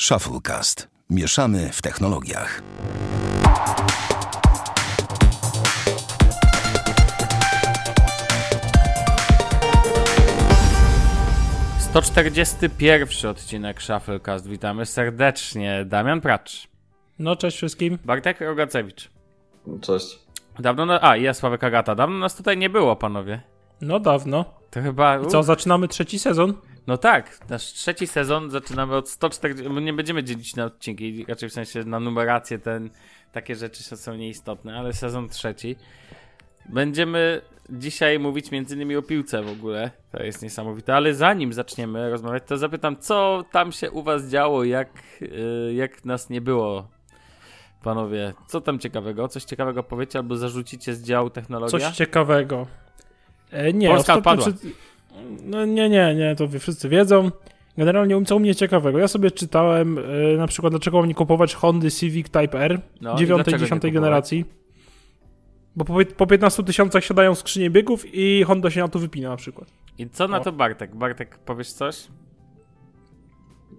Shufflecast. Mieszamy w technologiach. To 41 odcinek Shufflecast. Witamy serdecznie. Damian Pracz. No, cześć wszystkim. Bartek Rogacewicz. Cześć. Dawno, na... a i ja Sławek Agata. Dawno nas tutaj nie było, panowie. No, dawno. To chyba... I co, zaczynamy trzeci sezon? No tak, nasz trzeci sezon zaczynamy od 140, bo nie będziemy dzielić na odcinki, raczej w sensie na numerację, ten, takie rzeczy są nieistotne, ale sezon trzeci. Będziemy dzisiaj mówić między innymi o piłce w ogóle, to jest niesamowite, ale zanim zaczniemy rozmawiać, to zapytam, co tam się u was działo, jak, yy, jak nas nie było, panowie, co tam ciekawego, coś ciekawego powiecie albo zarzucicie z działu technologia? Coś ciekawego. E, nie, Polska ostatnio. Przed... No nie, nie, nie, to wszyscy wiedzą. Generalnie co u mnie ciekawego. Ja sobie czytałem e, na przykład, dlaczego mam nie kupować Hondy Civic Type R No i 9 dlaczego nie 10 kupować? generacji. Bo po, po 15 tysiącach siadają skrzynie biegów i Honda się na to wypina na przykład. I co na O. to Bartek? Bartek, powiesz coś?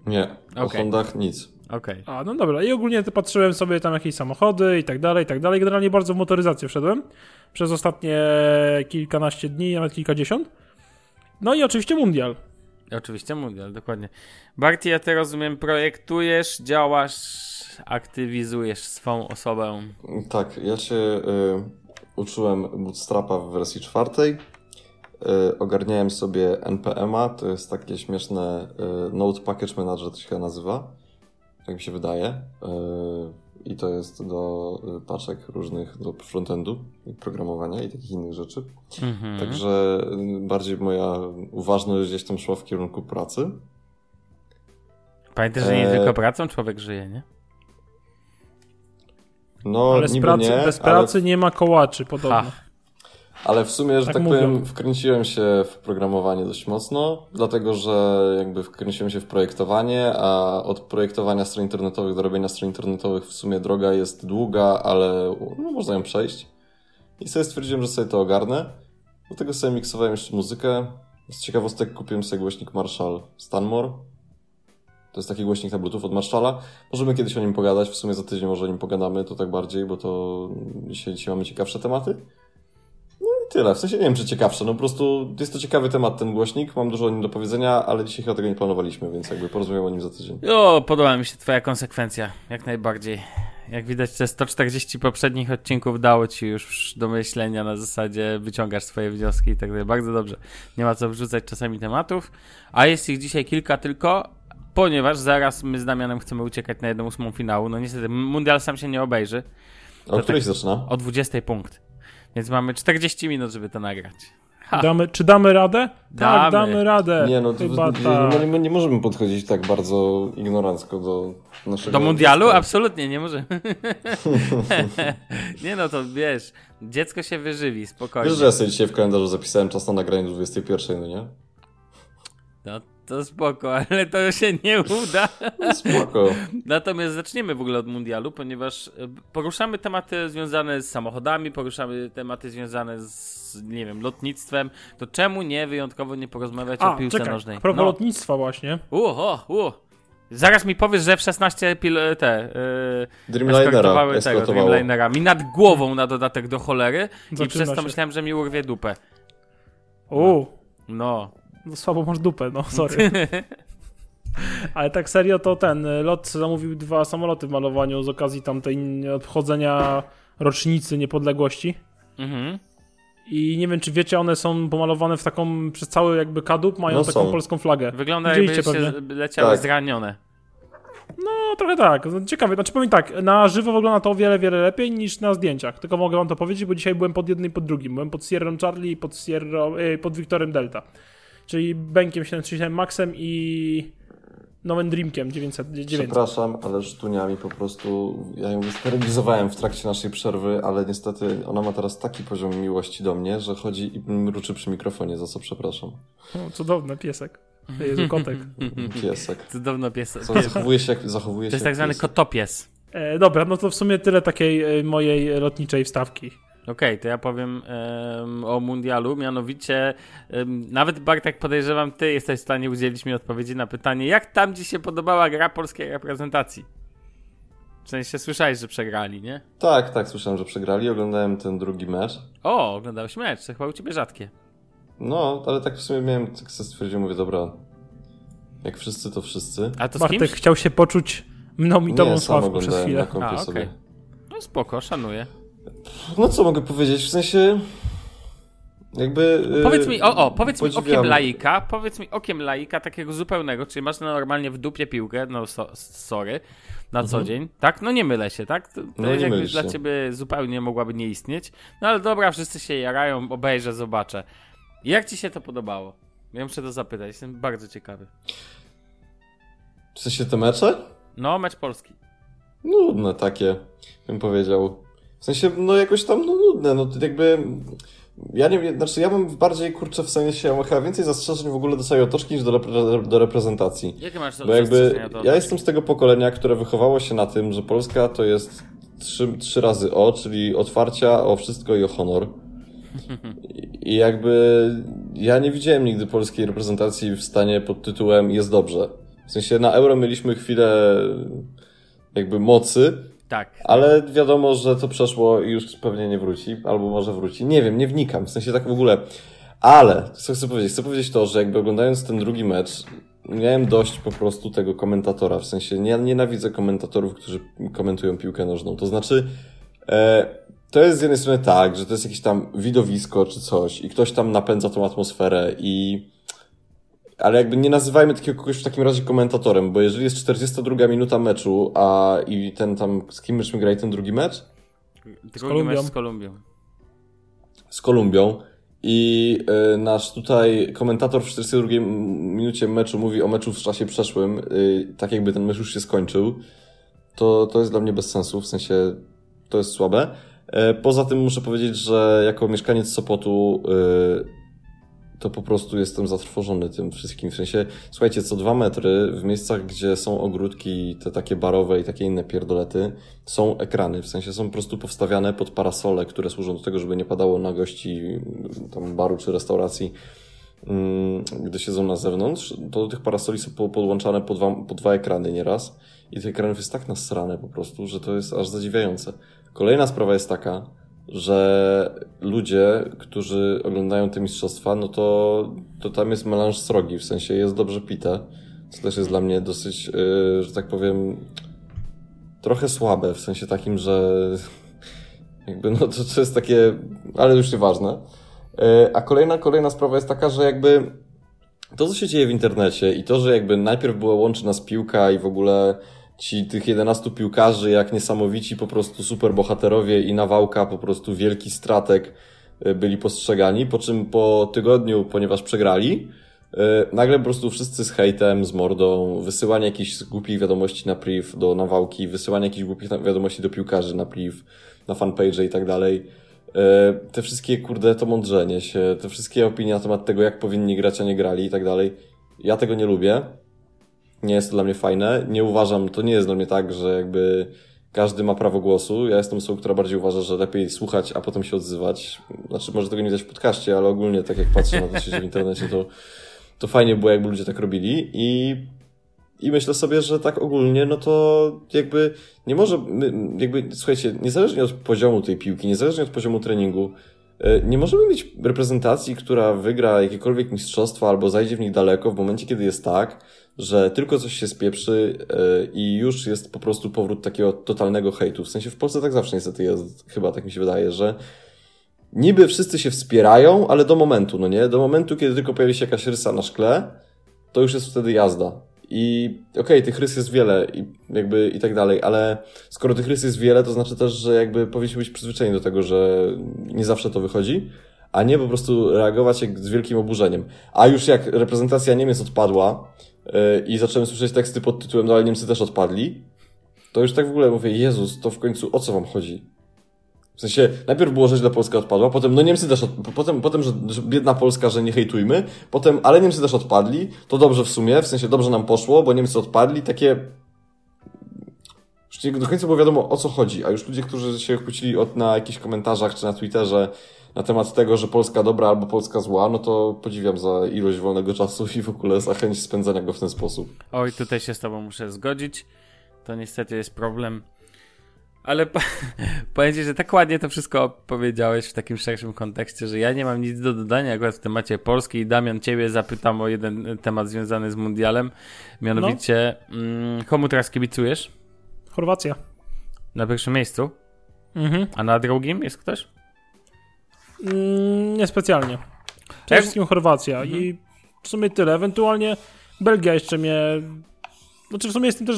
Nie, o Okej. Hondach nic. Okej. A, no dobra. I ogólnie to patrzyłem sobie tam jakieś samochody i tak dalej, i tak dalej. Generalnie bardzo w motoryzację wszedłem przez ostatnie kilkanaście dni, nawet kilkadziesiąt. No i oczywiście Mundial. Oczywiście mundial, dokładnie. Barty, ja ty rozumiem, projektujesz, działasz, aktywizujesz swą osobę. Tak, ja się y, uczyłem Bootstrapa w wersji czwartej. Y, ogarniałem sobie NPM-a, to jest takie śmieszne y, Node Package Manager, to się nazywa. Tak mi się wydaje. Y, I to jest do y, paczek różnych, do frontendu, i programowania i takich innych rzeczy. Mhm. Także y, bardziej moja uważność gdzieś tam szła w kierunku pracy. Pamiętaj, że nie e- tylko pracą człowiek żyje, nie? No, ale z niby pracy, nie, bez ale pracy nie ma kołaczy, podobno. Ha. Ale w sumie, że Tak tak, powiem, wkręciłem się w programowanie dość mocno, dlatego że jakby wkręciłem się w projektowanie, a od projektowania stron internetowych do robienia stron internetowych w sumie droga jest długa, ale no, można ją przejść. I sobie stwierdziłem, że sobie to ogarnę. Do tego sobie miksowałem jeszcze muzykę. Z ciekawostek kupiłem sobie głośnik Marshall Stanmore. To jest taki głośnik na Bluetooth od Marshalla. Możemy kiedyś o nim pogadać, w sumie za tydzień może o nim pogadamy, to tak bardziej, bo to dzisiaj, dzisiaj mamy ciekawsze tematy. Tyle. W sensie nie wiem, czy ciekawsze. No po prostu jest to ciekawy temat, ten głośnik. Mam dużo o nim do powiedzenia, ale dzisiaj chyba tego nie planowaliśmy, więc jakby porozmawiam o nim za tydzień. O, podoba mi się twoja konsekwencja, jak najbardziej. Jak widać, te 140 poprzednich odcinków dało ci już do myślenia na zasadzie wyciągasz swoje wnioski i tak dalej. Bardzo dobrze. Nie ma co wrzucać czasami tematów, a jest ich dzisiaj kilka tylko, ponieważ zaraz my z Damianem chcemy uciekać na jedną ósmą finału. No niestety, mundial sam się nie obejrzy. O której się zaczyna? O 20 punkt. Więc mamy 40 minut, żeby to nagrać. Ha. Damy, czy damy radę? Damy. Tak, damy radę. Nie, no to Chyba nie, tak. nie, nie, nie możemy podchodzić tak bardzo ignorancko do naszego... Do mundialu? dziecka. Absolutnie, nie może. nie no, to wiesz, dziecko się wyżywi, spokojnie. Wiesz, że ja sobie dzisiaj w kalendarzu zapisałem czas na nagranie do 21, no nie? No to spoko, ale to się nie uda. Spoko. Natomiast zaczniemy w ogóle od mundialu, ponieważ e, poruszamy tematy związane z samochodami, poruszamy tematy związane z, nie wiem, lotnictwem. To czemu nie wyjątkowo nie porozmawiać A, o piłce czekaj, nożnej? a propos No. lotnictwa właśnie. Uho, u. Zaraz mi powiesz, że w 16 pil te yy, Dreamlinera tego. Dreamlinera mi nad głową na dodatek do cholery i Zaczyna przez to się. myślałem, że mi urwie dupę. U, No. no słabo masz dupę, no sorry. Ale tak serio to ten y, lot zamówił dwa samoloty w malowaniu z okazji tamtej obchodzenia rocznicy niepodległości. Mhm. I nie wiem, czy wiecie, one są pomalowane w taką, przez cały jakby kadłub, mają No taką są. polską flagę. Wygląda jakby Widzieliście się pewnie. leciały Tak. zranione. No, trochę tak. Ciekawe. Znaczy powiem tak, na żywo wygląda to o wiele, wiele lepiej niż na zdjęciach. Tylko mogę wam to powiedzieć, bo dzisiaj byłem pod jednym i pod drugim. Byłem pod Sierra Charlie i pod, Sierra, e, pod Wiktorem Delta. Czyli Benkiem 737 Maxem i nowym Dreamkiem 900. 900. Przepraszam, ale sztuniami po prostu... Ja ją sterylizowałem w trakcie naszej przerwy, ale niestety ona ma teraz taki poziom miłości do mnie, że chodzi i mruczy przy mikrofonie, za co przepraszam. O, cudowny piesek. Jezu, kotek. Piesek. Cudowno pies. Co, zachowuje się jak, zachowuje To się jest tak zwany pies. kotopies. E, dobra, no to w sumie tyle takiej e, mojej lotniczej wstawki. Okej, to ja powiem em, o mundialu, mianowicie em, nawet Bartek podejrzewam, ty jesteś w stanie udzielić mi odpowiedzi na pytanie, jak tam ci się podobała gra polskiej reprezentacji? W sensie słyszałeś, że przegrali, nie? Tak, tak, słyszałem, że przegrali. Oglądałem ten drugi mecz. O, oglądałeś mecz, to chyba u ciebie rzadkie. No, ale tak w sumie miałem, tak sobie stwierdziłem, mówię, dobra, jak wszyscy, to wszyscy. A to Bartek chciał się poczuć mną i tobą Nie, sam Sławku przez oglądałem chwilę. A, sobie. No spoko, szanuję. No co mogę powiedzieć, w sensie... Jakby... yy, Powiedz mi, o, o, powiedz mi okiem laika, powiedz mi okiem laika takiego zupełnego, czyli masz normalnie w dupie piłkę, no so, sorry, na co dzień, tak? No nie mylę się, tak? To, Mhm. No, nie jakby dla ciebie zupełnie mogłaby nie istnieć. No ale dobra, wszyscy się jarają, obejrzę, zobaczę. Jak ci się to podobało? Ja muszę to zapytać, jestem bardzo ciekawy. W sensie te mecze? No, mecz polski. Nudne takie, bym powiedział. W sensie, no jakoś tam, no nudne, no to jakby... Ja nie wiem, znaczy ja bym bardziej, kurczę, w sensie, ja mam chyba więcej zastrzeżeń w ogóle do całej otoczki niż do, repre- do reprezentacji. Jakie masz Bo jakby ja jestem z tego pokolenia, które wychowało się na tym, że Polska to jest trzy, trzy razy o, czyli otwarcia, o wszystko i o honor. I jakby ja nie widziałem nigdy polskiej reprezentacji w stanie pod tytułem jest dobrze. W sensie na euro mieliśmy chwilę jakby mocy, Tak. ale wiadomo, że to przeszło i już pewnie nie wróci, albo może wróci. Nie wiem, nie wnikam, w sensie tak w ogóle. Ale, co chcę powiedzieć? Chcę powiedzieć to, że jakby oglądając ten drugi mecz, miałem dość po prostu tego komentatora, w sensie nie, nienawidzę komentatorów, którzy komentują piłkę nożną. To znaczy, e, to jest z jednej strony tak, że to jest jakieś tam widowisko czy coś i ktoś tam napędza tą atmosferę i ale jakby nie nazywajmy takiego kogoś w takim razie komentatorem, bo jeżeli jest 42 minuta meczu, a i ten tam, z kim myśmy grali ten drugi mecz? Drugi Kolumbią. mecz z Kolumbią. Z Kolumbią. I y, nasz tutaj komentator w 42 minucie meczu mówi o meczu w czasie przeszłym, y, tak jakby ten mecz już się skończył. To, to jest dla mnie bez sensu, w sensie to jest słabe. E, Poza tym muszę powiedzieć, że jako mieszkaniec Sopotu y, to po prostu jestem zatrwożony tym wszystkim. W sensie, słuchajcie, co dwa metry w miejscach, gdzie są ogródki, te takie barowe i takie inne pierdolety, są ekrany. W sensie są po prostu powstawiane pod parasole, które służą do tego, żeby nie padało na gości mm, tam baru czy restauracji, mm, gdy siedzą na zewnątrz. To do tych parasoli są po- podłączane po dwa, po dwa ekrany nieraz. I tych ekranów jest tak nasrane po prostu, że to jest aż zadziwiające. Kolejna sprawa jest taka, że ludzie, którzy oglądają te mistrzostwa, no to, to tam jest melanż srogi, w sensie jest dobrze pite, co też jest dla mnie dosyć, yy, że tak powiem, trochę słabe, w sensie takim, że jakby no to, to jest takie, ale już nieważne. Yy, a kolejna, kolejna sprawa jest taka, że jakby to, co się dzieje w internecie i to, że jakby najpierw była łączy nas piłka i w ogóle ci tych 11 piłkarzy, jak niesamowici po prostu superbohaterowie i nawałka, po prostu wielki stratek y, byli postrzegani, po czym po tygodniu, ponieważ przegrali, y, nagle po prostu wszyscy z hejtem, z mordą, wysyłanie jakichś głupich wiadomości na priv do nawałki, wysyłanie jakichś głupich wiadomości do piłkarzy na priv, na fanpage i tak dalej. Y, Te wszystkie, kurde, to mądrzenie się, te wszystkie opinie na temat tego, jak powinni grać, a nie grali i tak dalej. Ja tego nie lubię. Nie jest to dla mnie fajne. Nie uważam, to nie jest dla mnie tak, że jakby każdy ma prawo głosu. Ja jestem osobą, która bardziej uważa, że lepiej słuchać, a potem się odzywać. Znaczy, może tego nie widać w podcaście, ale ogólnie tak jak patrzę na to, się w internecie, to, to fajnie było, jakby ludzie tak robili i, i myślę sobie, że tak ogólnie, no to jakby nie może, jakby, słuchajcie, niezależnie od poziomu tej piłki, niezależnie od poziomu treningu, nie możemy mieć reprezentacji, która wygra jakiekolwiek mistrzostwa albo zajdzie w nich daleko w momencie, kiedy jest tak, że tylko coś się spieprzy e, i już jest po prostu powrót takiego totalnego hejtu. W sensie w Polsce tak zawsze niestety jest, chyba tak mi się wydaje, że niby wszyscy się wspierają, ale do momentu, no nie? Do momentu, kiedy tylko pojawi się jakaś rysa na szkle, to już jest wtedy jazda. I okej, tych rys jest wiele i jakby i tak dalej, ale skoro tych rys jest wiele, to znaczy też, że jakby powinniśmy być przyzwyczajeni do tego, że nie zawsze to wychodzi, a nie po prostu reagować jak z wielkim oburzeniem. A już jak reprezentacja Niemiec odpadła yy, i zacząłem słyszeć teksty pod tytułem no ale Niemcy też odpadli, to już tak w ogóle mówię, Jezus, to w końcu o co wam chodzi? W sensie, najpierw było, że źle Polska odpadła, potem, no Niemcy też, od, potem, potem że, że biedna Polska, że nie hejtujmy, potem, ale Niemcy też odpadli, to dobrze w sumie, w sensie dobrze nam poszło, bo Niemcy odpadli, takie... Już nie do końca było wiadomo o co chodzi, a już ludzie, którzy się kłócili od, na jakichś komentarzach czy na Twitterze na temat tego, że Polska dobra albo Polska zła, no to podziwiam za ilość wolnego czasu i w ogóle za chęć spędzania go w ten sposób. Oj, tutaj się z tobą muszę zgodzić. To niestety jest problem. Ale po, powiem ci, że tak ładnie to wszystko powiedziałeś w takim szerszym kontekście, że ja nie mam nic do dodania akurat w temacie Polski i Damian, ciebie zapytam o jeden temat związany z mundialem. Mianowicie, no. mm, komu teraz kibicujesz? Chorwacja. Na pierwszym miejscu? Mhm. A na drugim jest ktoś? Mm, niespecjalnie. Przede wszystkim Chorwacja mhm. i w sumie tyle. Ewentualnie Belgia jeszcze mnie... Znaczy w sumie jestem też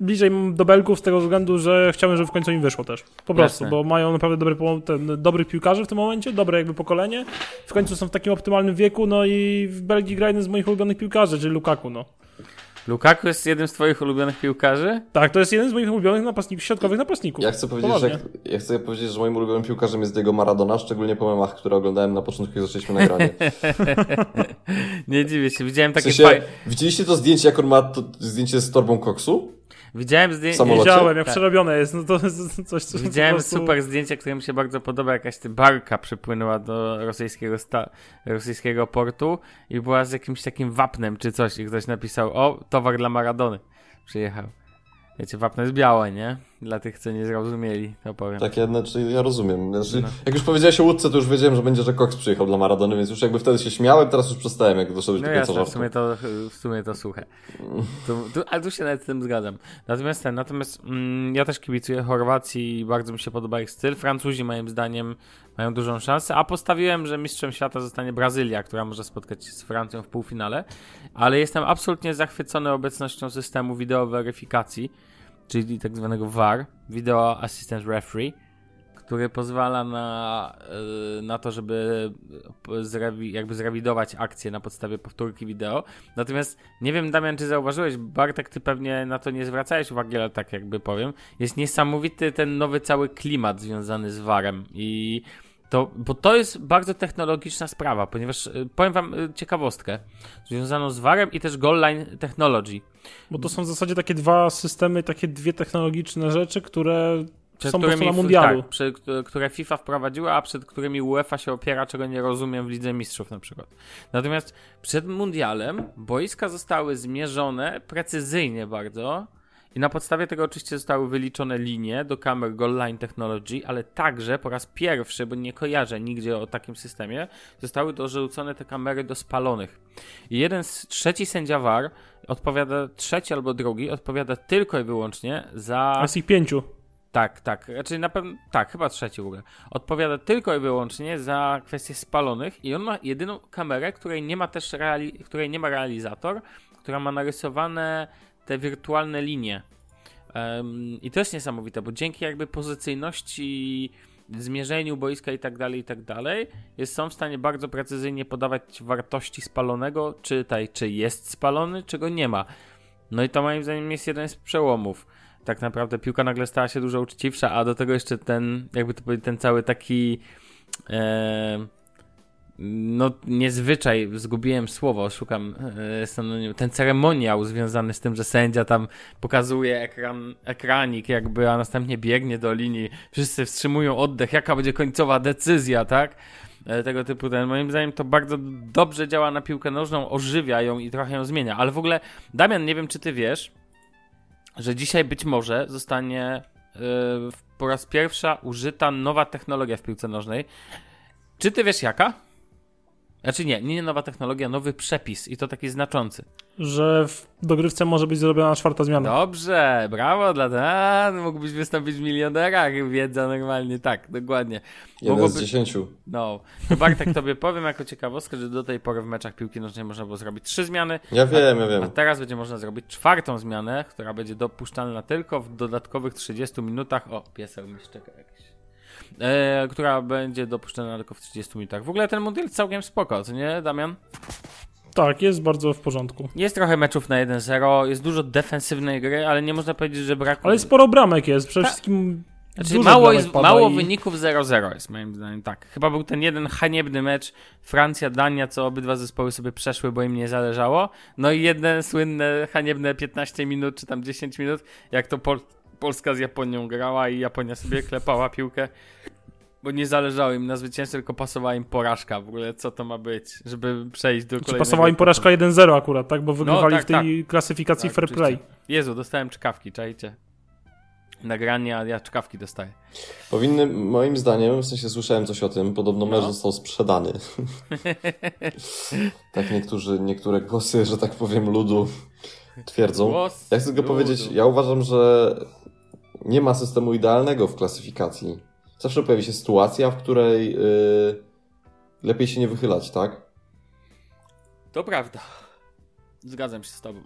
bliżej do Belgów z tego względu, że chciałem, żeby w końcu im wyszło też. Po prostu, Jasne. bo mają naprawdę dobry, ten, dobrych piłkarzy w tym momencie, dobre jakby pokolenie. W końcu są w takim optymalnym wieku, no i w Belgii gra jeden z moich ulubionych piłkarzy, czyli Lukaku, no. Lukaku jest jednym z twoich ulubionych piłkarzy? Tak, to jest jeden z moich ulubionych napastników, środkowych napastników. Ja chcę powiedzieć, że, ja chcę powiedzieć, że moim ulubionym piłkarzem jest Diego Maradona, szczególnie po memach, które oglądałem na początku, jak zaczęliśmy nagranie. Nie dziwię się, widziałem takie w sensie, Widzieliście to zdjęcie, jak on ma to zdjęcie z torbą koksu? Widziałem zdjęcie. Widziałem, jak tak. przerobione jest. No to coś, co Widziałem prostu... super zdjęcie, które mi się bardzo podoba. Jakaś ty barka przypłynęła do rosyjskiego, sta... rosyjskiego portu i była z jakimś takim wapnem czy coś. I ktoś napisał: O, towar dla Maradony. Przyjechał. Wiecie, wapno jest białe, nie? Dla tych, co nie zrozumieli, to powiem. Tak, ja, znaczy, ja rozumiem. Znaczy, no. Jak już powiedziałeś o łódce, to już wiedziałem, że będzie, że Cox przyjechał dla Maradony, więc już jakby wtedy się śmiałem, teraz już przestałem, jak doszedłeś no do końca jasne, w sumie to, w sumie to słuchę. Tu, tu, ale tu się nawet z tym zgadzam. Natomiast ten, natomiast mm, ja też kibicuję Chorwacji i bardzo mi się podoba ich styl. Francuzi moim zdaniem mają dużą szansę, a postawiłem, że mistrzem świata zostanie Brazylia, która może spotkać się z Francją w półfinale, ale jestem absolutnie zachwycony obecnością systemu wideo weryfikacji czyli tak zwanego VAR, Video Assistant Referee, który pozwala na, y, na to, żeby zrewi, jakby zrewidować akcję na podstawie powtórki wideo. Natomiast nie wiem, Damian, czy zauważyłeś, Bartek, ty pewnie na to nie zwracałeś uwagi, ale tak jakby powiem, jest niesamowity ten nowy cały klimat związany z VARem i to, bo to jest bardzo technologiczna sprawa, ponieważ y, powiem wam y, ciekawostkę związaną z VARem i też Goal Line Technology. Bo to są w zasadzie takie dwa systemy, takie dwie technologiczne rzeczy, które przed są którymi, na mundialu. Tak, przed, które FIFA wprowadziła, a przed którymi UEFA się opiera, czego nie rozumiem w Lidze Mistrzów na przykład. Natomiast przed mundialem boiska zostały zmierzone precyzyjnie bardzo i na podstawie tego oczywiście zostały wyliczone linie do kamer Goal Line Technology, ale także po raz pierwszy, bo nie kojarzę nigdzie o takim systemie, zostały dorzucone te kamery do spalonych. I jeden z trzeci sędzia VAR odpowiada, trzeci albo drugi, odpowiada tylko i wyłącznie za... Jest ich pięciu. Tak, tak. Znaczy na pewno, tak, chyba trzeci w ogóle. Odpowiada tylko i wyłącznie za kwestie spalonych i on ma jedyną kamerę, której nie ma też reali której nie ma realizator, która ma narysowane te wirtualne linie. I to jest niesamowite, bo dzięki jakby pozycyjności, zmierzeniu boiska i tak dalej, i tak dalej, jest, są w stanie bardzo precyzyjnie podawać wartości spalonego, czytaj, czy jest spalony, czy go nie ma. No i to moim zdaniem jest jeden z przełomów. Tak naprawdę piłka nagle stała się dużo uczciwsza, a do tego jeszcze ten, jakby to powiedzieć, ten cały taki. E, no niezwyczaj, zgubiłem słowo, szukam e, synonim, ten ceremoniał związany z tym, że sędzia tam pokazuje ekran, ekranik jakby, a następnie biegnie do linii, wszyscy wstrzymują oddech, jaka będzie końcowa decyzja, tak? E, tego typu ten, moim zdaniem to bardzo dobrze działa na piłkę nożną, ożywia ją i trochę ją zmienia, ale w ogóle, Damian, nie wiem czy ty wiesz, że dzisiaj być może zostanie yy, po raz pierwsza użyta nowa technologia w piłce nożnej. Czy ty wiesz jaka? Znaczy nie, nie nowa technologia, nowy przepis i to taki znaczący. Że w dogrywce może być zrobiona czwarta zmiana. Dobrze, brawo dla A, mógłbyś wystąpić w milionerach, wiedza normalnie, tak, dokładnie. Jeden Mogłoby... z dziesięciu. No, to Bartek tobie powiem jako ciekawostkę, że do tej pory w meczach piłki nożnej można było zrobić trzy zmiany. Ja wiem, a, ja wiem. A teraz będzie można zrobić czwartą zmianę, która będzie dopuszczalna tylko w dodatkowych 30 minutach. O, piesek mi szczeka jakiś e, która będzie dopuszczona tylko w 30 minutach. W ogóle ten mundial całkiem spoko, co nie, Damian? Tak, jest bardzo w porządku. Jest trochę meczów na 1-0, jest dużo defensywnej gry, ale nie można powiedzieć, że brak. Ale sporo bramek jest, przede Ta... wszystkim. Znaczy, mało, jest, mało i... wyników 0-0 jest moim zdaniem, tak. Chyba był ten jeden haniebny mecz Francja-Dania, co obydwa zespoły sobie przeszły, bo im nie zależało. No i jedne słynne, haniebne 15 minut, czy tam 10 minut, jak to Pol Polska z Japonią grała i Japonia sobie klepała piłkę, bo nie zależało im na zwycięstwie, tylko pasowała im porażka. W ogóle co to ma być, żeby przejść do Czy kolejnego... pasowała im porażka 1-0 akurat, tak? Bo wygrywali tak, w tej klasyfikacji Tak, fair play. oczywiście. Jezu, dostałem czkawki, czajcie. Nagranie, a ja czkawki dostaję. Powinny, moim zdaniem, w sensie słyszałem coś o tym, podobno mecz No. został sprzedany. tak niektórzy, niektóre głosy, że tak powiem, ludu twierdzą. Głos Ja chcę tylko powiedzieć, ja uważam, że nie ma systemu idealnego w klasyfikacji. Zawsze pojawi się sytuacja, w której yy, lepiej się nie wychylać, tak? To prawda. Zgadzam się z tobą.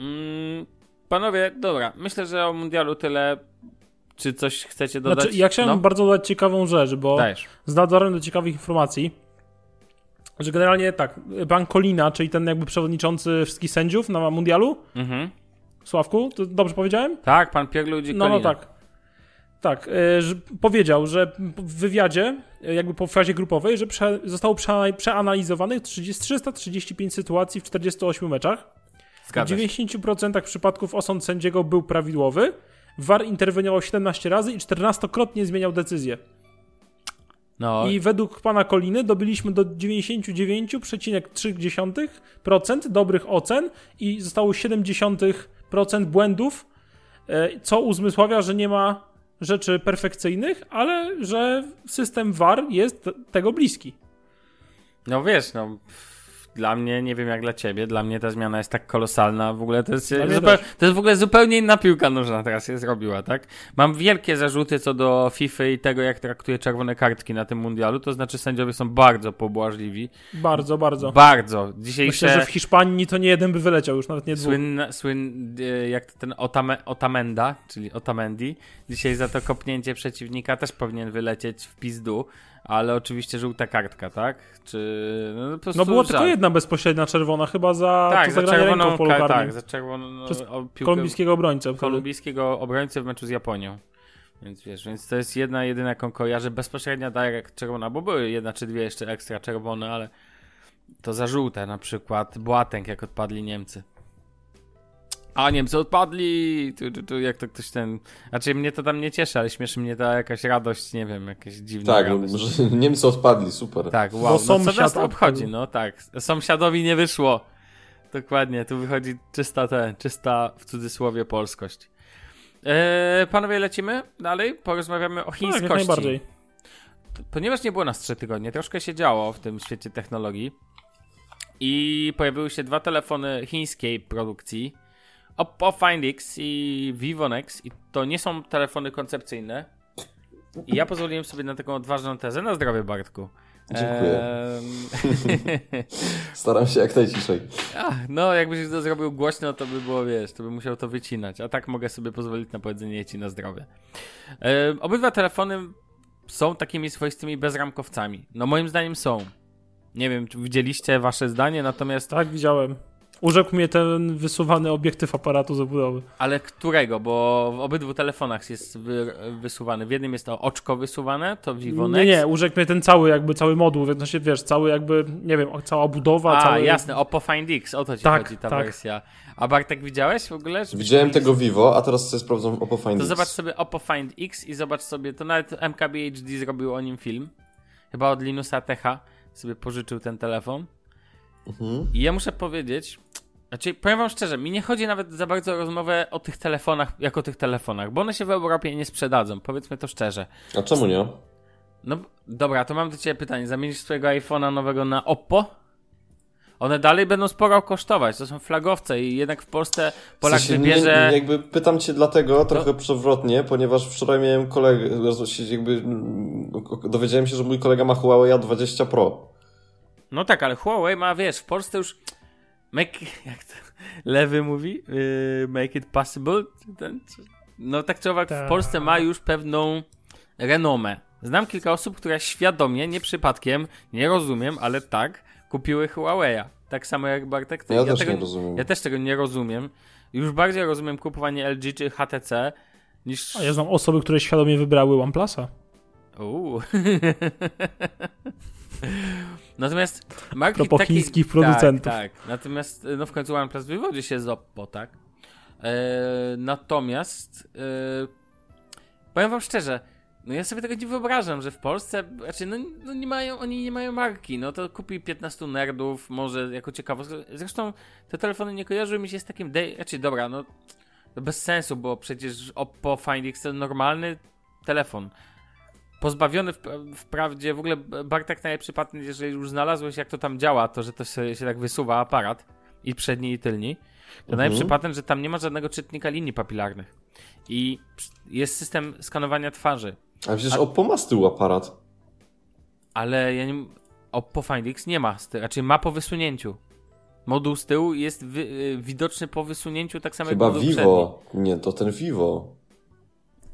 Mm, panowie, dobra, myślę, że o mundialu tyle. Czy coś chcecie dodać? Znaczy, ja chciałem no? bardzo dodać ciekawą rzecz, bo Dajesz. z nadzorem do ciekawych informacji, że generalnie tak, pan Kolina, czyli ten jakby przewodniczący wszystkich sędziów na mundialu, Mhm. Sławku, to dobrze powiedziałem? Tak, pan Pierluigi No, no Kolina. tak. Tak, że powiedział, że w wywiadzie, e, jakby po fazie grupowej, że prze, zostało prze, przeanalizowanych 30, 335 sytuacji w 48 meczach. W Zgadza się. 90% przypadków osąd sędziego był prawidłowy. VAR interweniował 17 razy i 14-krotnie zmieniał decyzję. No, I według pana Koliny dobyliśmy do 99,3% dobrych ocen i zostało 0,7% błędów, e, co uzmysławia, że nie ma rzeczy perfekcyjnych, ale że system VAR jest tego bliski. no wiesz, no. Dla mnie, nie wiem jak dla ciebie, dla mnie ta zmiana jest tak kolosalna. W ogóle to jest, zupeł, to jest w ogóle zupełnie inna piłka nożna teraz się zrobiła, tak? Mam wielkie zarzuty co do FIFA i tego, jak traktuje czerwone kartki na tym mundialu. To znaczy, sędziowie są bardzo pobłażliwi. Bardzo, bardzo. Bardzo. Dzisiejsze. Myślę, że w Hiszpanii to nie jeden by wyleciał, już nawet nie dwóch. Słynna, słyn, e, jak ten Otame, Otamenda, czyli Otamendi, dzisiaj za to kopnięcie przeciwnika też powinien wylecieć w pizdu, ale oczywiście żółta kartka, tak? Czy... No, po No było żal. tylko jedna bezpośrednia czerwona, chyba za tak, za czerwoną, w ka- tak, za czerwoną no, Przez piłkę Kolumbijskiego obrońcę. kolumbijskiego obrońcy w meczu z Japonią. Więc wiesz, więc to jest jedna, jedyna jaką kojarzę, bezpośrednia direct czerwona, bo były jedna czy dwie jeszcze ekstra czerwone, ale to za żółte na przykład Boateng jak odpadli Niemcy. A Niemcy odpadli! Tu, tu, tu, jak to ktoś ten. Znaczy mnie to tam nie cieszy, ale śmieszy mnie ta jakaś radość, nie wiem, jakaś dziwna Tak, radość. że Niemcy odpadli, super. Tak, wow. No co sąsiad nas to obchodzi? No tak. Sąsiadowi nie wyszło. Dokładnie, tu wychodzi czysta ten, czysta w cudzysłowie polskość. Eee, panowie, lecimy dalej? Porozmawiamy o Tak, chińskości. jak najbardziej. Ponieważ nie było nas trzy tygodnie, troszkę się działo w tym świecie technologii i pojawiły się dwa telefony chińskiej produkcji Oppo Find X i Vivo Nex i to nie są telefony koncepcyjne i ja pozwoliłem sobie na taką odważną tezę na zdrowie Bartku. Dziękuję. Eee, Staram się jak najciszej. Ach, no, jakbyś to zrobił głośno, to by było, wiesz, to by musiał to wycinać. A tak mogę sobie pozwolić na powiedzenie ci na zdrowie. E, obydwa telefony są takimi swoistymi bezramkowcami. No, moim zdaniem są. Nie wiem, czy widzieliście wasze zdanie, natomiast. Tak, widziałem. Urzekł mnie ten wysuwany obiektyw aparatu z obudowy. Ale którego? Bo w obydwu telefonach jest wy, wysuwany. W jednym jest to oczko wysuwane, to Vivo Nie, Nex. nie, urzekł mnie ten cały jakby, cały moduł, w sensie, wiesz, cały jakby, nie wiem, cała budowa, A, cały... jasne, Oppo Find X, o to ci Tak, chodzi ta tak. wersja. A Bartek widziałeś w ogóle? Widziałem tego Vivo, a teraz sobie sprawdzam Oppo Find To X. zobacz sobie Oppo Find X i zobacz sobie, to nawet MKBHD zrobił o nim film. Chyba od Linusa Techa sobie pożyczył ten telefon. Mhm. I ja muszę powiedzieć, znaczy powiem wam szczerze, mi nie chodzi nawet za bardzo o rozmowę o tych telefonach, jako o tych telefonach, bo one się w Europie nie sprzedadzą, powiedzmy to szczerze. A czemu nie? No dobra, to mam do ciebie pytanie, zamienisz swojego iPhone'a nowego na Oppo? One dalej będą sporo kosztować, to są flagowce i jednak w Polsce Polak W sensie wybierze... Nie, jakby pytam cię dlatego trochę przewrotnie, ponieważ wczoraj miałem kolegę, jakby dowiedziałem się, że mój kolega ma Huawei 20 Pro. No tak, ale Huawei ma, wiesz, w Polsce już make, jak to lewy mówi, yy, make it possible. Ten, czy- no tak czy owak, w Tak. Polsce ma już pewną renomę. Znam kilka osób, które świadomie, nie przypadkiem, nie rozumiem, ale tak, kupiły Huawei'a. Tak samo jak Bartek. ty. Ja, też tego, nie rozumiem. Ja też tego nie rozumiem. Już bardziej rozumiem kupowanie LG czy HTC niż... A ja znam osoby, które świadomie wybrały OnePlusa. Uuu. Natomiast marki Propos takiej- chińskich producentów. Tak, tak. Natomiast no w końcu OnePlus wywodzi się z Oppo, tak? E, natomiast e, powiem wam szczerze, no ja sobie tego nie wyobrażam, że w Polsce, znaczy no, no nie mają, oni nie mają marki, no to kupi 15 nerdów, może jako ciekawostkę. Zresztą te telefony nie kojarzyły mi się z takim, day, znaczy dobra, no bez sensu, bo przecież Oppo Find X to normalny telefon. Pozbawiony w, wprawdzie, w ogóle Bartek najlepszy patent, jeżeli już znalazłeś jak to tam działa, to że to się, się tak wysuwa aparat i przedni i tylni, to mhm. najlepszy patent, że tam nie ma żadnego czytnika linii papilarnych. I jest system skanowania twarzy. A przecież A... Oppo ma z tyłu aparat. Ale ja nie... Oppo Find X nie ma, raczej ma po wysunięciu. Moduł z tyłu jest wy, widoczny po wysunięciu tak samo Chyba jak Vivo. Przedni. Nie, to ten Vivo.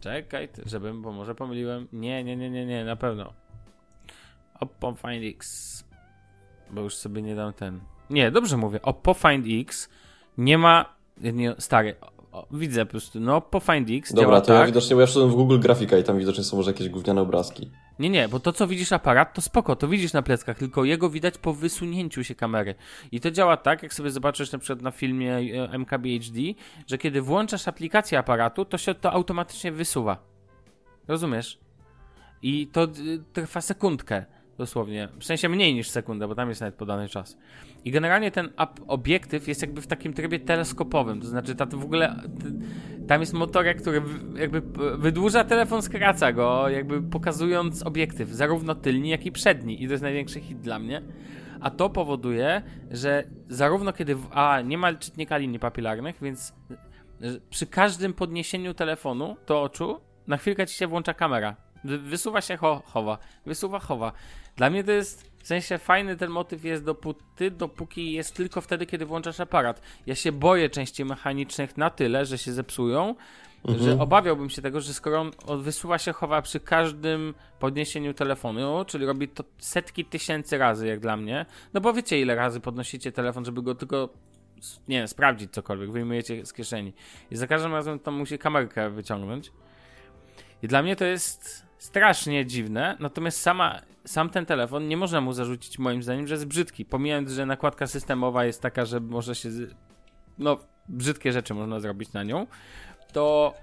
Czekaj, żebym, bo może pomyliłem. Nie, nie, nie, nie, nie, na pewno. Oppo Find X. Bo już sobie nie dam ten. Nie, dobrze mówię. Oppo Find X nie ma. Nie, stary, o, widzę po prostu. No, Oppo Find X. Dobra, to tak. ja widocznie, bo ja wszedłem w Google Grafika i tam widocznie są może jakieś gówniane obrazki. Nie, nie, bo to co widzisz aparat, to spoko, to widzisz na pleckach, tylko jego widać po wysunięciu się kamery. I to działa tak, jak sobie zobaczysz na przykład na filmie e, MKBHD, że kiedy włączasz aplikację aparatu, to się to automatycznie wysuwa. Rozumiesz? I to trwa sekundkę. Dosłownie. W sensie mniej niż sekundę, bo tam jest nawet podany czas. I generalnie ten obiektyw jest jakby w takim trybie teleskopowym. To znaczy, ta, w ogóle tam jest motorek, który jakby wydłuża telefon, skraca go, jakby pokazując obiektyw, zarówno tylni, jak i przedni. I to jest największy hit dla mnie. A to powoduje, że zarówno kiedy. A nie ma czytnika linii papilarnych, więc przy każdym podniesieniu telefonu do oczu na chwilkę ci się włącza kamera. Wysuwa się, cho chowa. Wysuwa, chowa. Dla mnie to jest, w sensie fajny ten motyw jest dopóty, dopóki jest tylko wtedy, kiedy włączasz aparat. Ja się boję części mechanicznych na tyle, że się zepsują, mhm. że obawiałbym się tego, że skoro on wysuwa się, chowa przy każdym podniesieniu telefonu, czyli robi to setki tysięcy razy, jak dla mnie, no bo wiecie ile razy podnosicie telefon, żeby go tylko nie wiem, sprawdzić cokolwiek, wyjmujecie z kieszeni. I za każdym razem tam musi kamerkę wyciągnąć. I dla mnie to jest strasznie dziwne, natomiast sama, sam ten telefon nie można mu zarzucić moim zdaniem, że jest brzydki. Pomijając, że nakładka systemowa jest taka, że może się. No, brzydkie rzeczy można zrobić na nią, to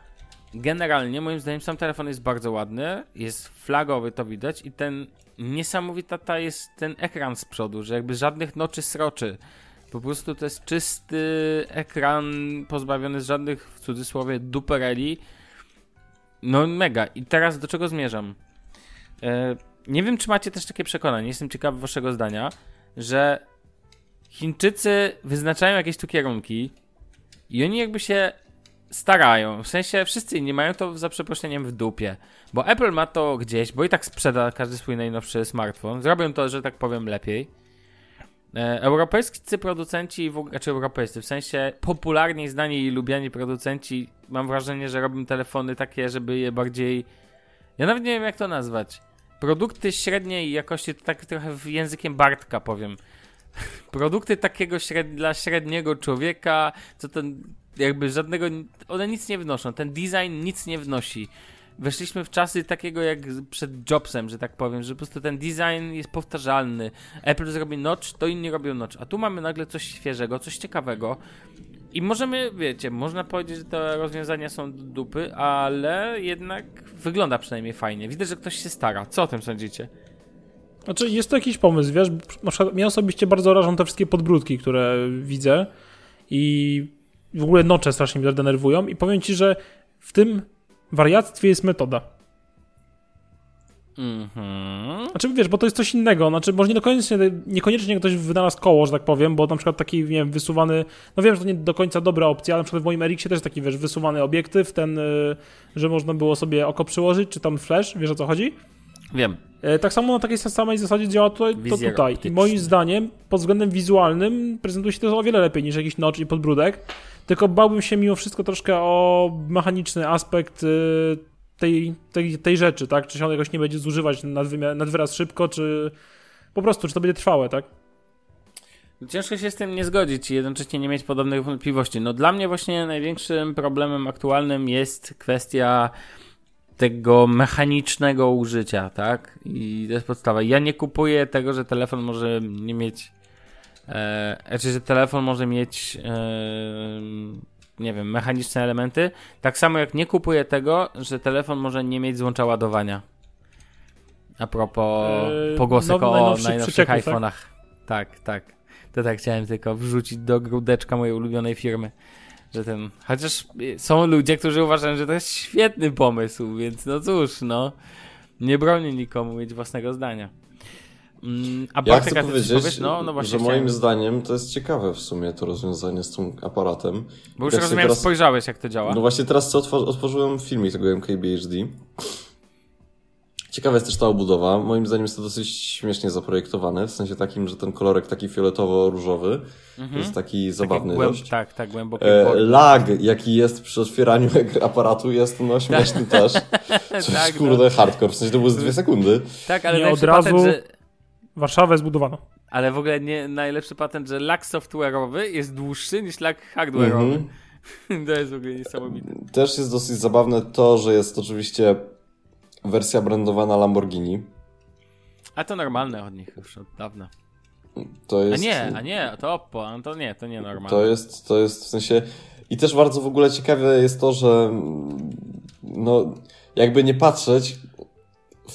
generalnie moim zdaniem sam telefon jest bardzo ładny, jest flagowy, to widać i ten niesamowita ta jest ten ekran z przodu, że jakby żadnych noczy sroczy. Po prostu to jest czysty ekran pozbawiony żadnych w cudzysłowie dupereli no mega. I teraz do czego zmierzam? E, nie wiem, czy macie też takie przekonanie, jestem ciekawy waszego zdania, że Chińczycy wyznaczają jakieś tu kierunki i oni jakby się starają. W sensie wszyscy inni mają to za przeproszeniem w dupie. Bo Apple ma to gdzieś, bo i tak sprzeda każdy swój najnowszy smartfon. Zrobią to, że tak powiem, lepiej. E, europejscy producenci, w, znaczy europejscy, w sensie popularnie znani i lubiani producenci, mam wrażenie, że robią telefony takie, żeby je bardziej. Ja nawet nie wiem, jak to nazwać. Produkty średniej jakości, to tak trochę językiem Bartka powiem. Produkty takiego śred... dla średniego człowieka, co ten jakby żadnego. One nic nie wnoszą. Ten design nic nie wnosi weszliśmy w czasy takiego jak przed Jobsem, że tak powiem, że po prostu ten design jest powtarzalny. Apple zrobi notch, to inni robią notch, a tu mamy nagle coś świeżego, coś ciekawego. I możemy, wiecie, można powiedzieć, że te rozwiązania są dupy, ale jednak wygląda przynajmniej fajnie. Widzę, że ktoś się stara. Co o tym sądzicie? Znaczy, jest to jakiś pomysł, wiesz, mnie osobiście bardzo rażą te wszystkie podbródki, które widzę i w ogóle nocze strasznie mnie denerwują i powiem ci, że w tym wariactwie jest metoda. Mhm. Znaczy, wiesz, bo to jest coś innego. Znaczy, może nie do końca, niekoniecznie ktoś wynalazł koło, że tak powiem, bo na przykład taki, nie wiem, wysuwany, no wiem, że to nie do końca dobra opcja, ale na przykład w moim Eriksie też taki, wiesz, wysuwany obiektyw, ten, y, że można było sobie oko przyłożyć, czy tam flash, wiesz o co chodzi? Wiem. E, tak samo na takiej samej zasadzie działa tutaj, to tutaj. I moim zdaniem, pod względem wizualnym, prezentuje się to o wiele lepiej niż jakiś notch i podbródek. Tylko bałbym się mimo wszystko troszkę o mechaniczny aspekt y, tej, tej, tej rzeczy, tak? Czy się on jakoś nie będzie zużywać nad, nad wyraz szybko, czy po prostu, czy to będzie trwałe, tak? Ciężko się z tym nie zgodzić i jednocześnie nie mieć podobnych wątpliwości. No dla mnie właśnie największym problemem aktualnym jest kwestia tego mechanicznego użycia, tak? I to jest podstawa. Ja nie kupuję tego, że telefon może nie mieć E, znaczy, że telefon może mieć e, nie wiem, mechaniczne elementy. Tak samo jak nie kupuję tego, że telefon może nie mieć złącza ładowania. A propos Eee, pogłosek o najnowszych najnowszych tak? iPhone'ach. Tak, tak. To tak chciałem tylko wrzucić do grudeczka mojej ulubionej firmy. Że ten. Chociaż są ludzie, którzy uważają, że to jest świetny pomysł, więc no cóż, no. Nie bronię nikomu mieć własnego zdania. Mm, a Ja Bartek, chcę a ty coś powiedzieć, powiesz? No, no właśnie. że chciałem- moim zdaniem to jest ciekawe w sumie to rozwiązanie z tym aparatem. Bo już rozumiem, teraz- spojrzałeś, jak to działa. No właśnie teraz co otwor- otworzyłem filmik tego MKBHD. Ciekawa jest też ta obudowa. Moim zdaniem jest to dosyć śmiesznie zaprojektowane, w sensie takim, że ten kolorek taki fioletowo-różowy jest taki zabawny Głęb- dość. Tak, tak, głęboki. E, lag, jaki jest przy otwieraniu aparatu jest no śmieszny też. To Tak, jest kurde hardcore, w sensie to było z dwie sekundy. Tak, ale Nie od razu- patent, że... Warszawę zbudowano. Ale w ogóle nie, najlepszy patent, że lag software'owy jest dłuższy niż lag hardware'owy. Mhm. To jest w ogóle niesamowite. Też jest dosyć zabawne to, że jest oczywiście wersja brandowana Lamborghini. A to normalne od nich już od dawna. To A jest... nie, a nie, to Oppo, a to nie, to nie normalne. To jest, to jest w sensie. I też bardzo w ogóle ciekawe jest to, że mm, no, jakby nie patrzeć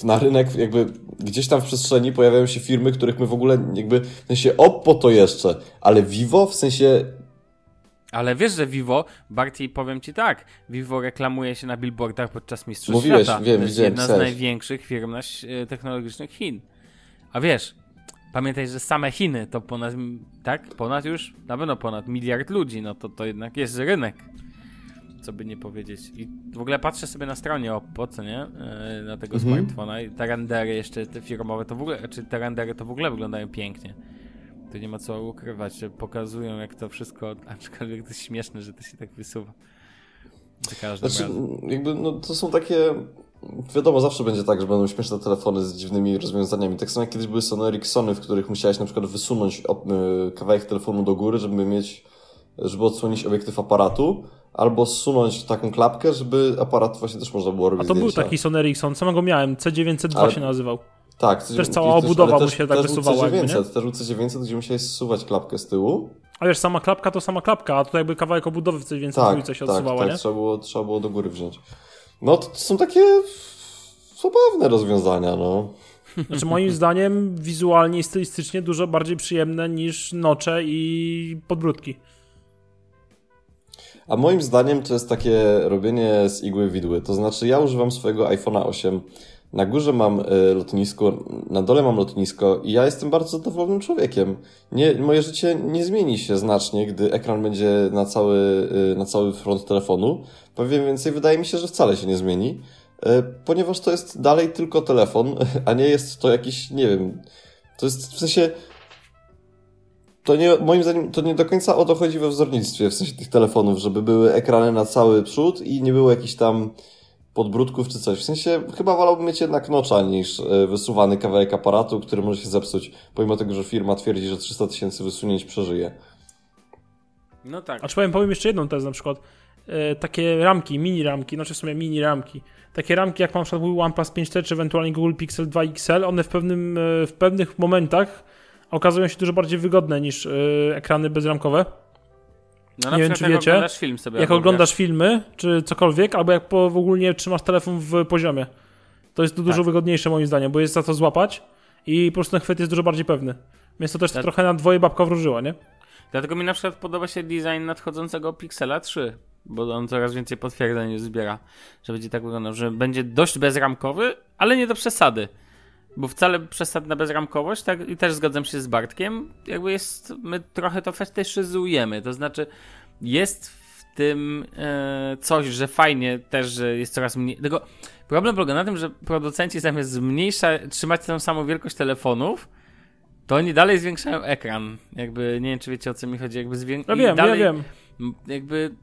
na rynek, jakby gdzieś tam w przestrzeni pojawiają się firmy, których my w ogóle jakby, w sensie Oppo to jeszcze, ale Vivo w sensie, Ale wiesz, że Vivo, bardziej powiem ci tak, Vivo reklamuje się na billboardach podczas Mistrzostw Mówiłeś, Świata. wiem, to jest jedna z największych firm e, technologicznych Chin. A wiesz, pamiętaj, że same Chiny to ponad, tak, ponad już, na pewno ponad miliard ludzi, no to to jednak jest rynek. Co by nie powiedzieć. I w ogóle patrzę sobie na stronie Oppo, co nie? E, Na tego Mhm. smartfona i te rendery jeszcze, te firmowe, to w ogóle, czy te rendery to w ogóle wyglądają pięknie. Tu nie ma co ukrywać, że pokazują jak to wszystko, aczkolwiek to jest śmieszne, że to się tak wysuwa. Za każdym znaczy, razem. jakby, no to są takie, wiadomo, zawsze będzie tak, że będą śmieszne telefony z dziwnymi rozwiązaniami. Tak samo jak kiedyś były Sony Ericssony, w których musiałeś na przykład wysunąć y, kawałek telefonu do góry, żeby mieć, żeby odsłonić obiektyw aparatu, albo zsunąć taką klapkę, żeby aparat właśnie też można było A robić to był zdjęcia. taki Sony Ericsson, samego miałem, C902 Ale- się nazywał. Tak, C900 Też cała obudowa mu się tak też wysuwała Był jakby, C900, też był C900, gdzie musiałeś zsuwać klapkę z tyłu. A wiesz, sama klapka to sama klapka, a tutaj jakby kawałek obudowy w C902 Tak, się tak, odsuwała, tak, nie? trzeba było, trzeba było do góry wziąć. No to, to są takie zabawne rozwiązania, no. Znaczy moim zdaniem wizualnie i stylistycznie dużo bardziej przyjemne niż nocze i podbródki. A moim zdaniem to jest takie robienie z igły widły. To znaczy, ja używam swojego iPhone'a 8. Na górze mam y, lotnisko, na dole mam lotnisko i ja jestem bardzo zadowolonym człowiekiem. Nie, moje życie nie zmieni się znacznie, gdy ekran będzie na cały, y, na cały front telefonu. Powiem więcej, wydaje mi się, że wcale się nie zmieni, y, ponieważ to jest dalej tylko telefon, a nie jest to jakiś, nie wiem, to jest w sensie to nie, moim zdaniem, to nie do końca o to chodzi we wzornictwie, w sensie tych telefonów, żeby były ekrany na cały przód i nie było jakichś tam podbródków czy coś. W sensie, chyba wolałbym mieć jednak nocza niż e, wysuwany kawałek aparatu, który może się zepsuć, pomimo tego, że firma twierdzi, że 300 tysięcy wysunięć przeżyje. No tak. A czy powiem, powiem jeszcze jedną tezę, na przykład e, takie ramki, mini ramki, znaczy w sumie mini ramki. Takie ramki jak na przykład OnePlus 5T czy ewentualnie Google Pixel 2 XL, one w, pewnym, e, w pewnych momentach okazują się dużo bardziej wygodne niż e, ekrany bezramkowe. No, na nie wiem, czy jak wiecie, oglądasz film sobie. Jak oglądasz filmy czy cokolwiek, albo jak po, w ogóle trzymasz telefon w poziomie. To jest to dużo Tak. wygodniejsze moim zdaniem, bo jest za to złapać i po prostu ten chwyt jest dużo bardziej pewny. Więc to też trochę na dwoje babka wróżyła, nie? Dlatego mi na przykład podoba się design nadchodzącego Pixela 3, bo on coraz więcej potwierdzeń zbiera, że będzie tak wyglądał, że będzie dość bezramkowy, ale nie do przesady. Bo wcale przesadna bezramkowość, tak, i też zgadzam się z Bartkiem, jakby jest, my trochę to fetyszyzujemy, to znaczy jest w tym e, coś, że fajnie też, że jest coraz mniej, tylko problem polega na tym, że producenci zamiast zmniejszać, trzymać tą samą wielkość telefonów, to oni dalej zwiększają ekran. Jakby, nie wiem, czy wiecie o co mi chodzi, jakby zwię... Ja i wiem, dalej, ja wiem. Jakby,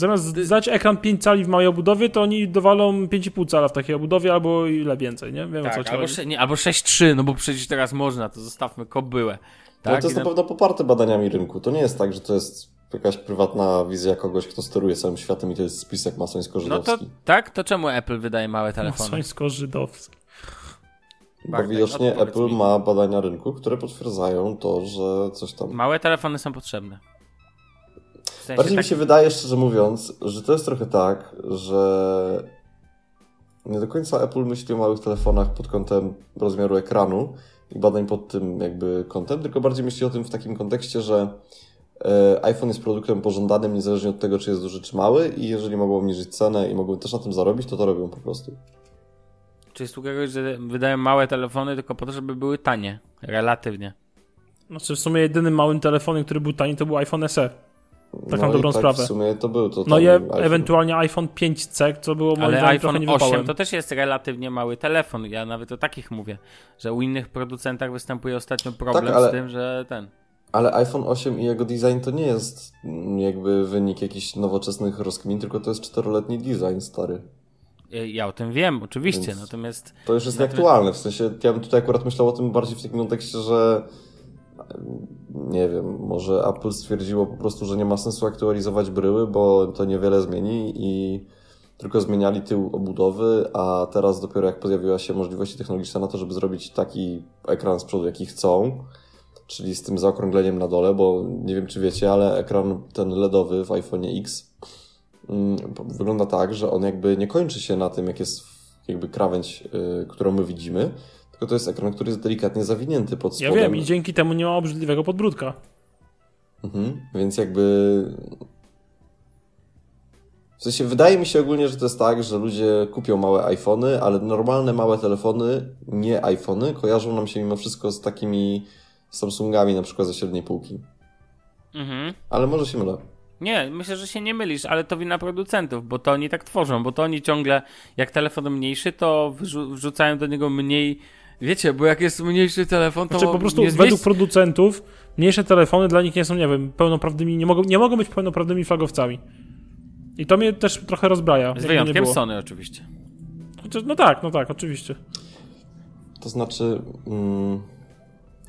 Zamiast zdać ekran 5 cali w małej obudowie, to oni dowalą 5,5 cala w takiej obudowie albo ile więcej, nie? Wiem o co tak, ci albo, chodzi. sze- nie, albo 6.3, no bo przecież teraz można, to zostawmy kobyłę. Tak, Tak, to jest na pewno poparte badaniami rynku. To nie jest tak, że to jest jakaś prywatna wizja kogoś, kto steruje całym światem i to jest spisek No masońsko-żydowski. to tak, to czemu Apple wydaje małe telefony? Masońsko-żydowski. Bo Bartek, widocznie odpowiedz Apple mi. ma badania rynku, które potwierdzają to, że coś tam... Małe telefony są potrzebne. Sensie Bardziej tak... mi się wydaje, szczerze mówiąc, że to jest trochę tak, że nie do końca Apple myśli o małych telefonach pod kątem rozmiaru ekranu i badań pod tym jakby kątem, tylko bardziej myśli o tym w takim kontekście, że e, iPhone jest produktem pożądanym niezależnie od tego, czy jest duży, czy mały i jeżeli mogą obniżyć cenę i mogą też na tym zarobić, to to robią po prostu. Czyli sugerujesz, że wydają małe telefony tylko po to, żeby były tanie. Relatywnie. Znaczy w sumie jedynym małym telefonem, który był tani, to był iPhone SE. Tak na no dobrą i tak sprawę. w sumie to był to No i iPhone. ewentualnie iPhone 5C, co było moim Ale zdaniem iPhone trochę 8 niewypałem. to też jest relatywnie mały telefon. Ja nawet o takich mówię, że u innych producentach występuje ostatnio problem Tak, ale- z tym, że ten. Ale iPhone 8 i jego design to nie jest jakby wynik jakichś nowoczesnych rozkmin, tylko to jest czteroletni design stary. Y, Ja o tym wiem, oczywiście, Więc- natomiast To już jest Znaczy- nieaktualne, w sensie ja bym tutaj akurat myślał o tym bardziej w takim kontekście, że nie wiem, może Apple stwierdziło po prostu, że nie ma sensu aktualizować bryły, bo to niewiele zmieni i tylko zmieniali tył obudowy, a teraz dopiero jak pojawiła się możliwości technologiczne na to, żeby zrobić taki ekran z przodu, jaki chcą, czyli z tym zaokrągleniem na dole, bo nie wiem czy wiecie, ale ekran ten LEDowy w iPhone X mm, wygląda tak, że on jakby nie kończy się na tym, jak jest jakby krawędź, y, którą my widzimy, tylko to jest ekran, który jest delikatnie zawinięty pod Ja spodem. wiem i dzięki temu nie ma obrzydliwego podbródka. Mhm. Więc jakby. W sensie wydaje mi się ogólnie, że to jest tak, że ludzie kupią małe iPhony, ale normalne małe telefony, nie iPhony, kojarzą nam się mimo wszystko z takimi Samsungami na przykład ze średniej półki. mhm. Ale może się mylę. Nie, myślę, że się nie mylisz, ale to wina producentów, bo to oni tak tworzą, bo to oni ciągle, jak telefon mniejszy, to wrzu- wrzucają do niego mniej. Wiecie, bo jak jest mniejszy telefon, to Znaczy po prostu według producentów mniejsze telefony dla nich nie są, nie wiem, pełnoprawnymi, nie mogą, nie mogą być pełnoprawnymi flagowcami. I to mnie też trochę rozbraja. Z wyjątkiem. Sony oczywiście. Chociaż- No tak, no tak, oczywiście. To znaczy. Mm,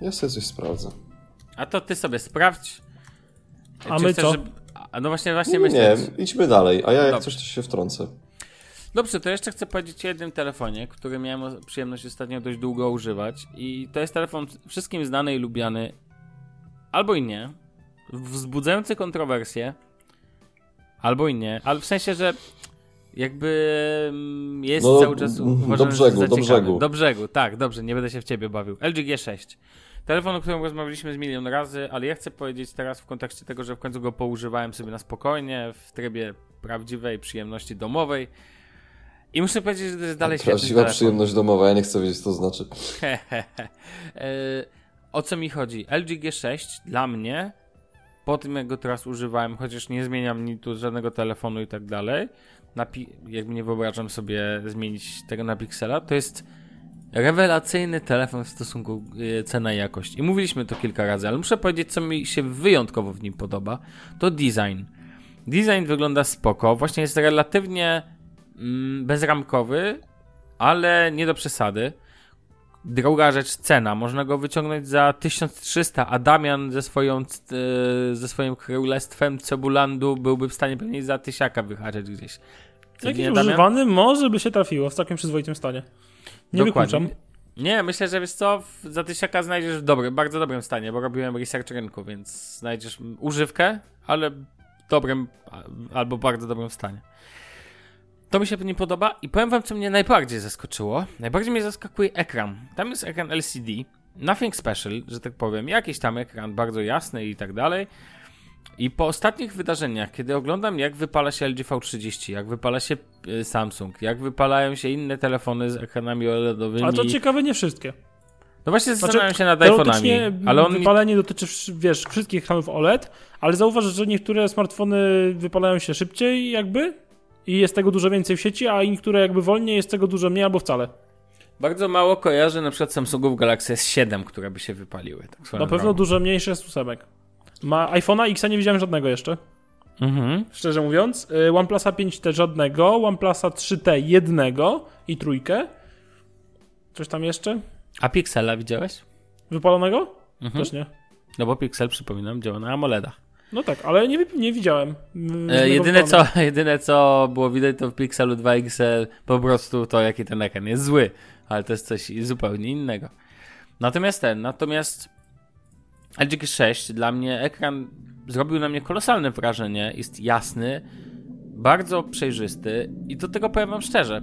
ja sobie coś sprawdzę. A to ty sobie sprawdź. A my chcesz, co? Żeby... A no właśnie, właśnie Nie, myślę. nie, idźmy dalej, a ja jak Dobrze. coś to się wtrącę. Dobrze, to jeszcze chcę powiedzieć o jednym telefonie, który miałem przyjemność ostatnio dość długo używać. I to jest telefon wszystkim znany i lubiany, albo i nie, wzbudzający kontrowersje, albo i nie, ale w sensie, że jakby mm, jest No, cały czas mm, do brzegu, do brzegu. Do brzegu, tak, dobrze, nie będę się w ciebie bawił. LG G6. Telefon, o którym rozmawialiśmy z milion razy, ale ja chcę powiedzieć teraz w kontekście tego, że w końcu go poużywałem sobie na spokojnie, w trybie prawdziwej przyjemności domowej. I muszę powiedzieć, że to jest dalej świetny Prawdziwa telefon. przyjemność domowa, ja nie chcę wiedzieć, co to znaczy. E, o co mi chodzi? LG G6 dla mnie, po tym jak go teraz używałem, chociaż nie zmieniam ni tu żadnego telefonu i tak dalej, jakby nie wyobrażam sobie zmienić tego na Pixela, to jest rewelacyjny telefon w stosunku e, cena i mówiliśmy to kilka razy, ale muszę powiedzieć, co mi się wyjątkowo w nim podoba, to design. Design wygląda spoko, właśnie jest relatywnie bezramkowy, ale nie do przesady. Druga rzecz, cena. Można go wyciągnąć za 1300, a Damian ze, swoją, e, ze swoim królestwem Cebulandu byłby w stanie pewnie za tysiaka wyhaczeć gdzieś. Co Jakiś nie, Damian? używany może by się trafiło w całkiem przyzwoitym stanie. Nie Dokładnie. wykluczam. Nie, myślę, że wiesz co, za tysiaka znajdziesz w dobry, bardzo dobrym stanie, bo robiłem research rynku, więc znajdziesz mm, używkę, ale w dobrym albo bardzo dobrym stanie. To mi się nie podoba i powiem wam, co mnie najbardziej zaskoczyło. Najbardziej mnie zaskakuje ekran. Tam jest ekran LCD, nothing special, że tak powiem, jakiś tam ekran bardzo jasny i tak dalej. I po ostatnich wydarzeniach, kiedy oglądam jak wypala się LG V30, jak wypala się y, Samsung, jak wypalają się inne telefony z ekranami OLEDowymi. A to ciekawe, nie wszystkie. No właśnie Znaczy, zastanawiam się nad iPhone'ami, ale on... wypalenie dotyczy, wiesz, wszystkich ekranów OLED, ale zauważ, że niektóre smartfony wypalają się szybciej jakby i jest tego dużo więcej w sieci, a niektóre jakby wolniej, jest tego dużo mniej albo wcale. Bardzo mało kojarzę na przykład Samsungów Galaxy S7, które by się wypaliły. Tak Na pewno drogą. dużo mniejsze jest ósemek. Ma iPhone'a X nie widziałem żadnego jeszcze, Mhm. szczerze mówiąc. Y, OnePlusa 5T żadnego, OnePlusa 3T jednego i trójkę. Coś tam jeszcze? A Pixela widziałeś? Wypalonego? Mhm. Też nie. No bo Pixel, przypominam, działa na AMOLEDach. No tak, ale nie, nie widziałem. E, jedyne, co, jedyne co było widać to w Pixelu 2 XL po prostu to jaki ten ekran jest zły, ale to jest coś zupełnie innego. Natomiast ten, natomiast LG 6 dla mnie ekran zrobił na mnie kolosalne wrażenie. Jest jasny, bardzo przejrzysty i do tego powiem wam szczerze.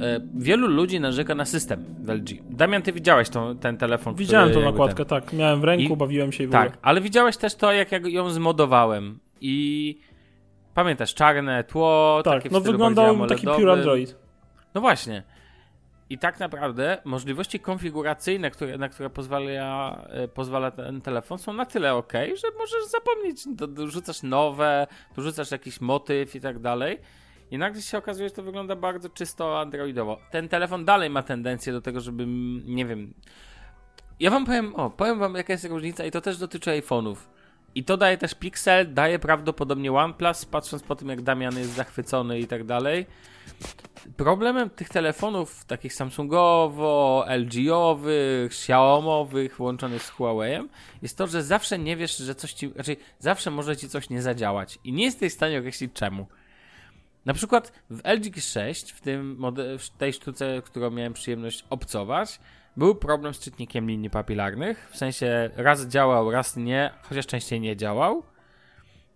E, wielu ludzi narzeka na system w LG. Damian, ty widziałeś tą, ten telefon? Widziałem tą nakładkę, tak. Miałem w ręku, I- bawiłem się i w Tak, ogóle. ale widziałeś też to, jak ja ją zmodowałem i pamiętasz, czarne tło, takie Tak, w no wyglądał taki pure Android. No właśnie. I tak naprawdę możliwości konfiguracyjne, które, na które pozwala, e, pozwala ten telefon, są na tyle ok, że możesz zapomnieć, do, dorzucasz nowe, dorzucasz jakiś motyw i tak dalej. I nagle się okazuje, że to wygląda bardzo czysto androidowo. Ten telefon dalej ma tendencję do tego, żeby, nie wiem. Ja wam powiem, o, powiem wam jaka jest różnica i to też dotyczy iPhone'ów. I to daje też Pixel, daje prawdopodobnie OnePlus, patrząc po tym jak Damian jest zachwycony i tak dalej. Problemem tych telefonów takich Samsungowo, LG-owych, Xiaomowych, łączonych z Huawei'em jest to, że zawsze nie wiesz, że coś ci, raczej zawsze może ci coś nie zadziałać i nie jesteś w stanie określić czemu. Na przykład w LG 6, w, tym w tej sztuce, którą miałem przyjemność obcować, był problem z czytnikiem linii papilarnych. W sensie raz działał, raz nie, chociaż częściej nie działał.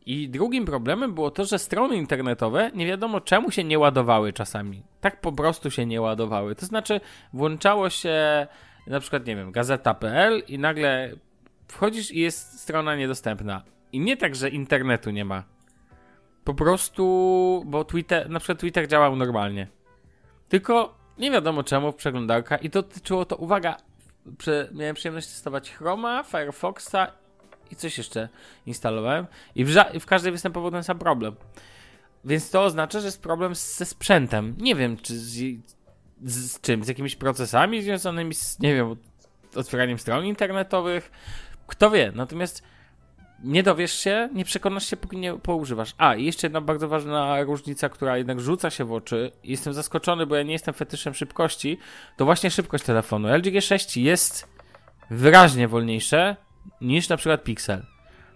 I drugim problemem było to, że strony internetowe nie wiadomo czemu się nie ładowały czasami. Tak po prostu się nie ładowały. To znaczy, włączało się na przykład, nie wiem, gazeta.pl i nagle wchodzisz i jest strona niedostępna. I nie tak, że internetu nie ma. Po prostu, bo Twitter, na przykład Twitter działał normalnie. Tylko nie wiadomo czemu w przeglądarka i dotyczyło to, uwaga, prze, miałem przyjemność testować Chroma, Firefoxa i coś jeszcze instalowałem i w, ża- w każdej występował ten sam problem. Więc to oznacza, że jest problem ze sprzętem. Nie wiem, czy z, z, z czym, z jakimiś procesami związanymi z, nie wiem, otwieraniem stron internetowych. Kto wie, natomiast nie dowiesz się, nie przekonasz się, póki nie poużywasz. A, i jeszcze jedna bardzo ważna różnica, która jednak rzuca się w oczy. Jestem zaskoczony, bo ja nie jestem fetyszem szybkości. To właśnie szybkość telefonu. LG G6 jest wyraźnie wolniejsze niż na przykład Pixel.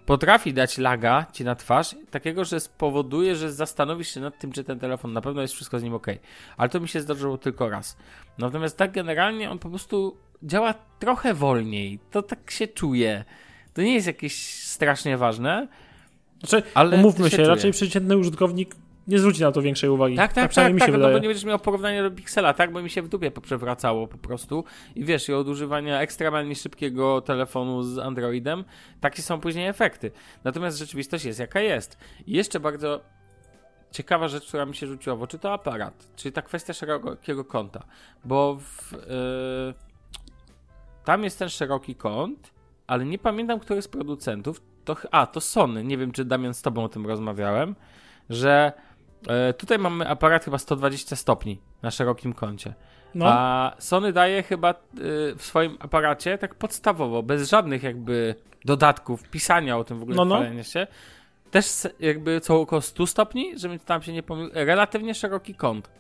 Potrafi dać laga ci na twarz, takiego, że spowoduje, że zastanowisz się nad tym, czy ten telefon na pewno jest wszystko z nim ok. Ale to mi się zdarzyło tylko raz. Natomiast tak generalnie on po prostu działa trochę wolniej. To tak się czuje. To nie jest jakieś strasznie ważne. Znaczy, Ale umówmy się, się raczej przeciętny użytkownik nie zwróci na to większej uwagi. Tak, tak, tak, tak, mi się no bo nie będziesz miał porównania do Pixela, tak? Bo mi się w dupie poprzewracało po prostu. I wiesz, i od używania ekstremalnie szybkiego telefonu z Androidem, takie są później efekty. Natomiast rzeczywistość jest jaka jest. I jeszcze bardzo ciekawa rzecz, która mi się rzuciła w oczy, to aparat. Czyli ta kwestia szerokiego kąta. Bo w, yy, tam jest ten szeroki kąt, ale nie pamiętam, który z producentów. To, a, to Sony. Nie wiem, czy Damian z tobą o tym rozmawiałem, że E, tutaj mamy aparat chyba 120 stopni na szerokim kącie. No, A Sony daje chyba y, w swoim aparacie tak podstawowo, bez żadnych jakby dodatków, pisania o tym w ogóle, No, no. się. Też jakby co około 100 stopni, żeby tam się nie pomylił. Relatywnie szeroki kąt.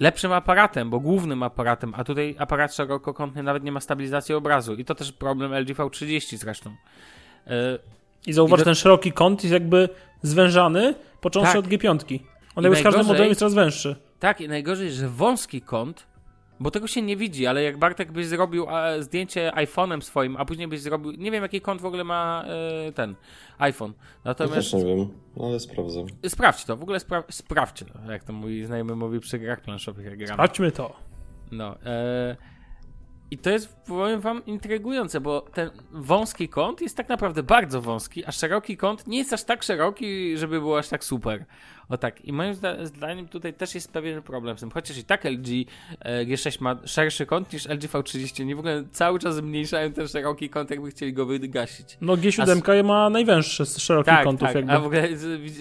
Lepszym aparatem, bo głównym aparatem, a tutaj aparat szerokokątny nawet nie ma stabilizacji obrazu. I to też problem LG V30 zresztą. E, I zauważ, i do- ten szeroki kąt jest jakby zwężany, począwszy Tak. od G5. On I jakby z każdym modelem jest coraz węższy. Tak, i najgorzej, że wąski kąt, bo tego się nie widzi, ale jak Bartek byś zrobił e, zdjęcie iPhone'em swoim, a później byś zrobił, nie wiem jaki kąt w ogóle ma e, ten iPhone. Ja Natomiast też nie wiem, ale sprawdzę. sprawdź to, w ogóle spra sprawdźcie to, jak to mój znajomy mówi przy grach planszowych, jak gramy. Sprawdźmy to. No. E, I to jest, powiem wam, intrygujące, bo ten wąski kąt jest tak naprawdę bardzo wąski, a szeroki kąt nie jest aż tak szeroki, żeby było aż tak super. O tak. I moim zda zdaniem tutaj też jest pewien problem z tym. Chociaż i tak LG e, G6 ma szerszy kąt niż LG V30. Oni w ogóle cały czas zmniejszają ten szeroki kąt, jakby chcieli go wygasić. No G7 ma najwęższy z szerokich Tak, kątów tak. jakby. A w ogóle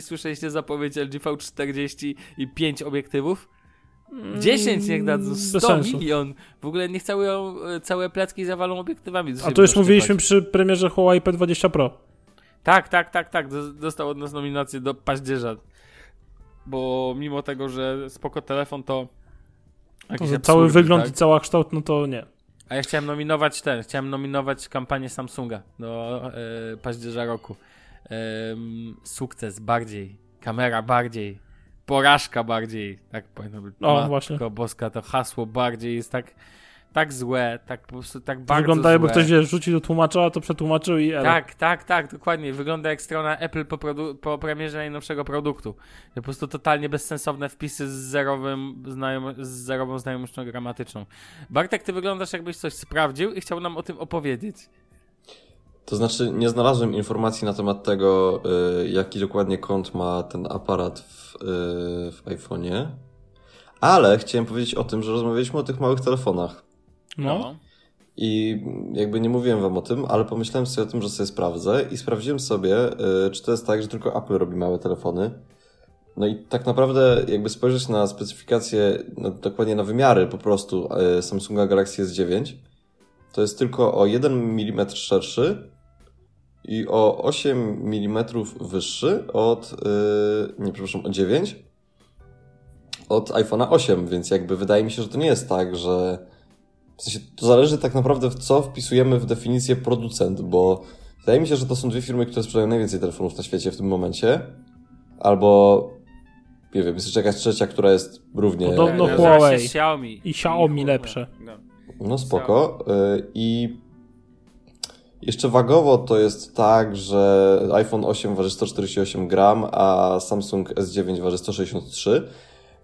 słyszeliście zapowiedź LG V40 i 5 obiektywów? 10 niech dadzą, Mm, bez 100 sensu. milion. W ogóle niech całe, całe plecki zawalą obiektywami. A to już mówiliśmy przy premierze Huawei P20 Pro. Tak, tak, tak, tak. Do- Dostał od nas nominację do paździerza. Bo mimo tego, że spoko telefon, to... To, że cały absurdy, wygląd tak? i cała kształt, no to nie. A ja chciałem nominować ten, chciałem nominować kampanię Samsunga do e, paździerza roku. Em, sukces bardziej, kamera bardziej, porażka bardziej, tak powinno być. O, Matko właśnie. boska, to hasło bardziej jest tak, tak złe, tak po prostu tak bardzo Wygląda jakby ktoś wiesz, rzucił do tłumacza, to przetłumaczył i. Tak, tak, tak, dokładnie. Wygląda jak strona Apple po, produ- po premierze najnowszego produktu. Po prostu totalnie bezsensowne wpisy z, zerowym znajom- z zerową znajomością gramatyczną. Bartek, ty wyglądasz jakbyś coś sprawdził i chciał nam o tym opowiedzieć. To znaczy, nie znalazłem informacji na temat tego, y, jaki dokładnie kąt ma ten aparat w, y, w iPhone'ie, ale chciałem powiedzieć o tym, że rozmawialiśmy o tych małych telefonach. No. I jakby nie mówiłem wam o tym, ale pomyślałem sobie o tym, że sobie sprawdzę i sprawdziłem sobie, y, czy to jest tak, że tylko Apple robi małe telefony. No i tak naprawdę, jakby spojrzeć na specyfikację, no, dokładnie na wymiary po prostu y, Samsunga Galaxy S9, to jest tylko o 1 mm szerszy i o 8 mm wyższy od, yy, nie przepraszam, o 9 od iPhone'a 8, więc jakby wydaje mi się, że to nie jest tak, że w sensie to zależy tak naprawdę w co wpisujemy w definicję producent, bo wydaje mi się, że to są dwie firmy, które sprzedają najwięcej telefonów na świecie w tym momencie, albo nie wiem, jest jeszcze jakaś trzecia, która jest równie... Podobno Nazywa Huawei. Xiaomi. I Xiaomi lepsze. No. No spoko. Y, I jeszcze wagowo to jest tak, że iPhone 8 waży 148 gram, a Samsung S9 waży 163.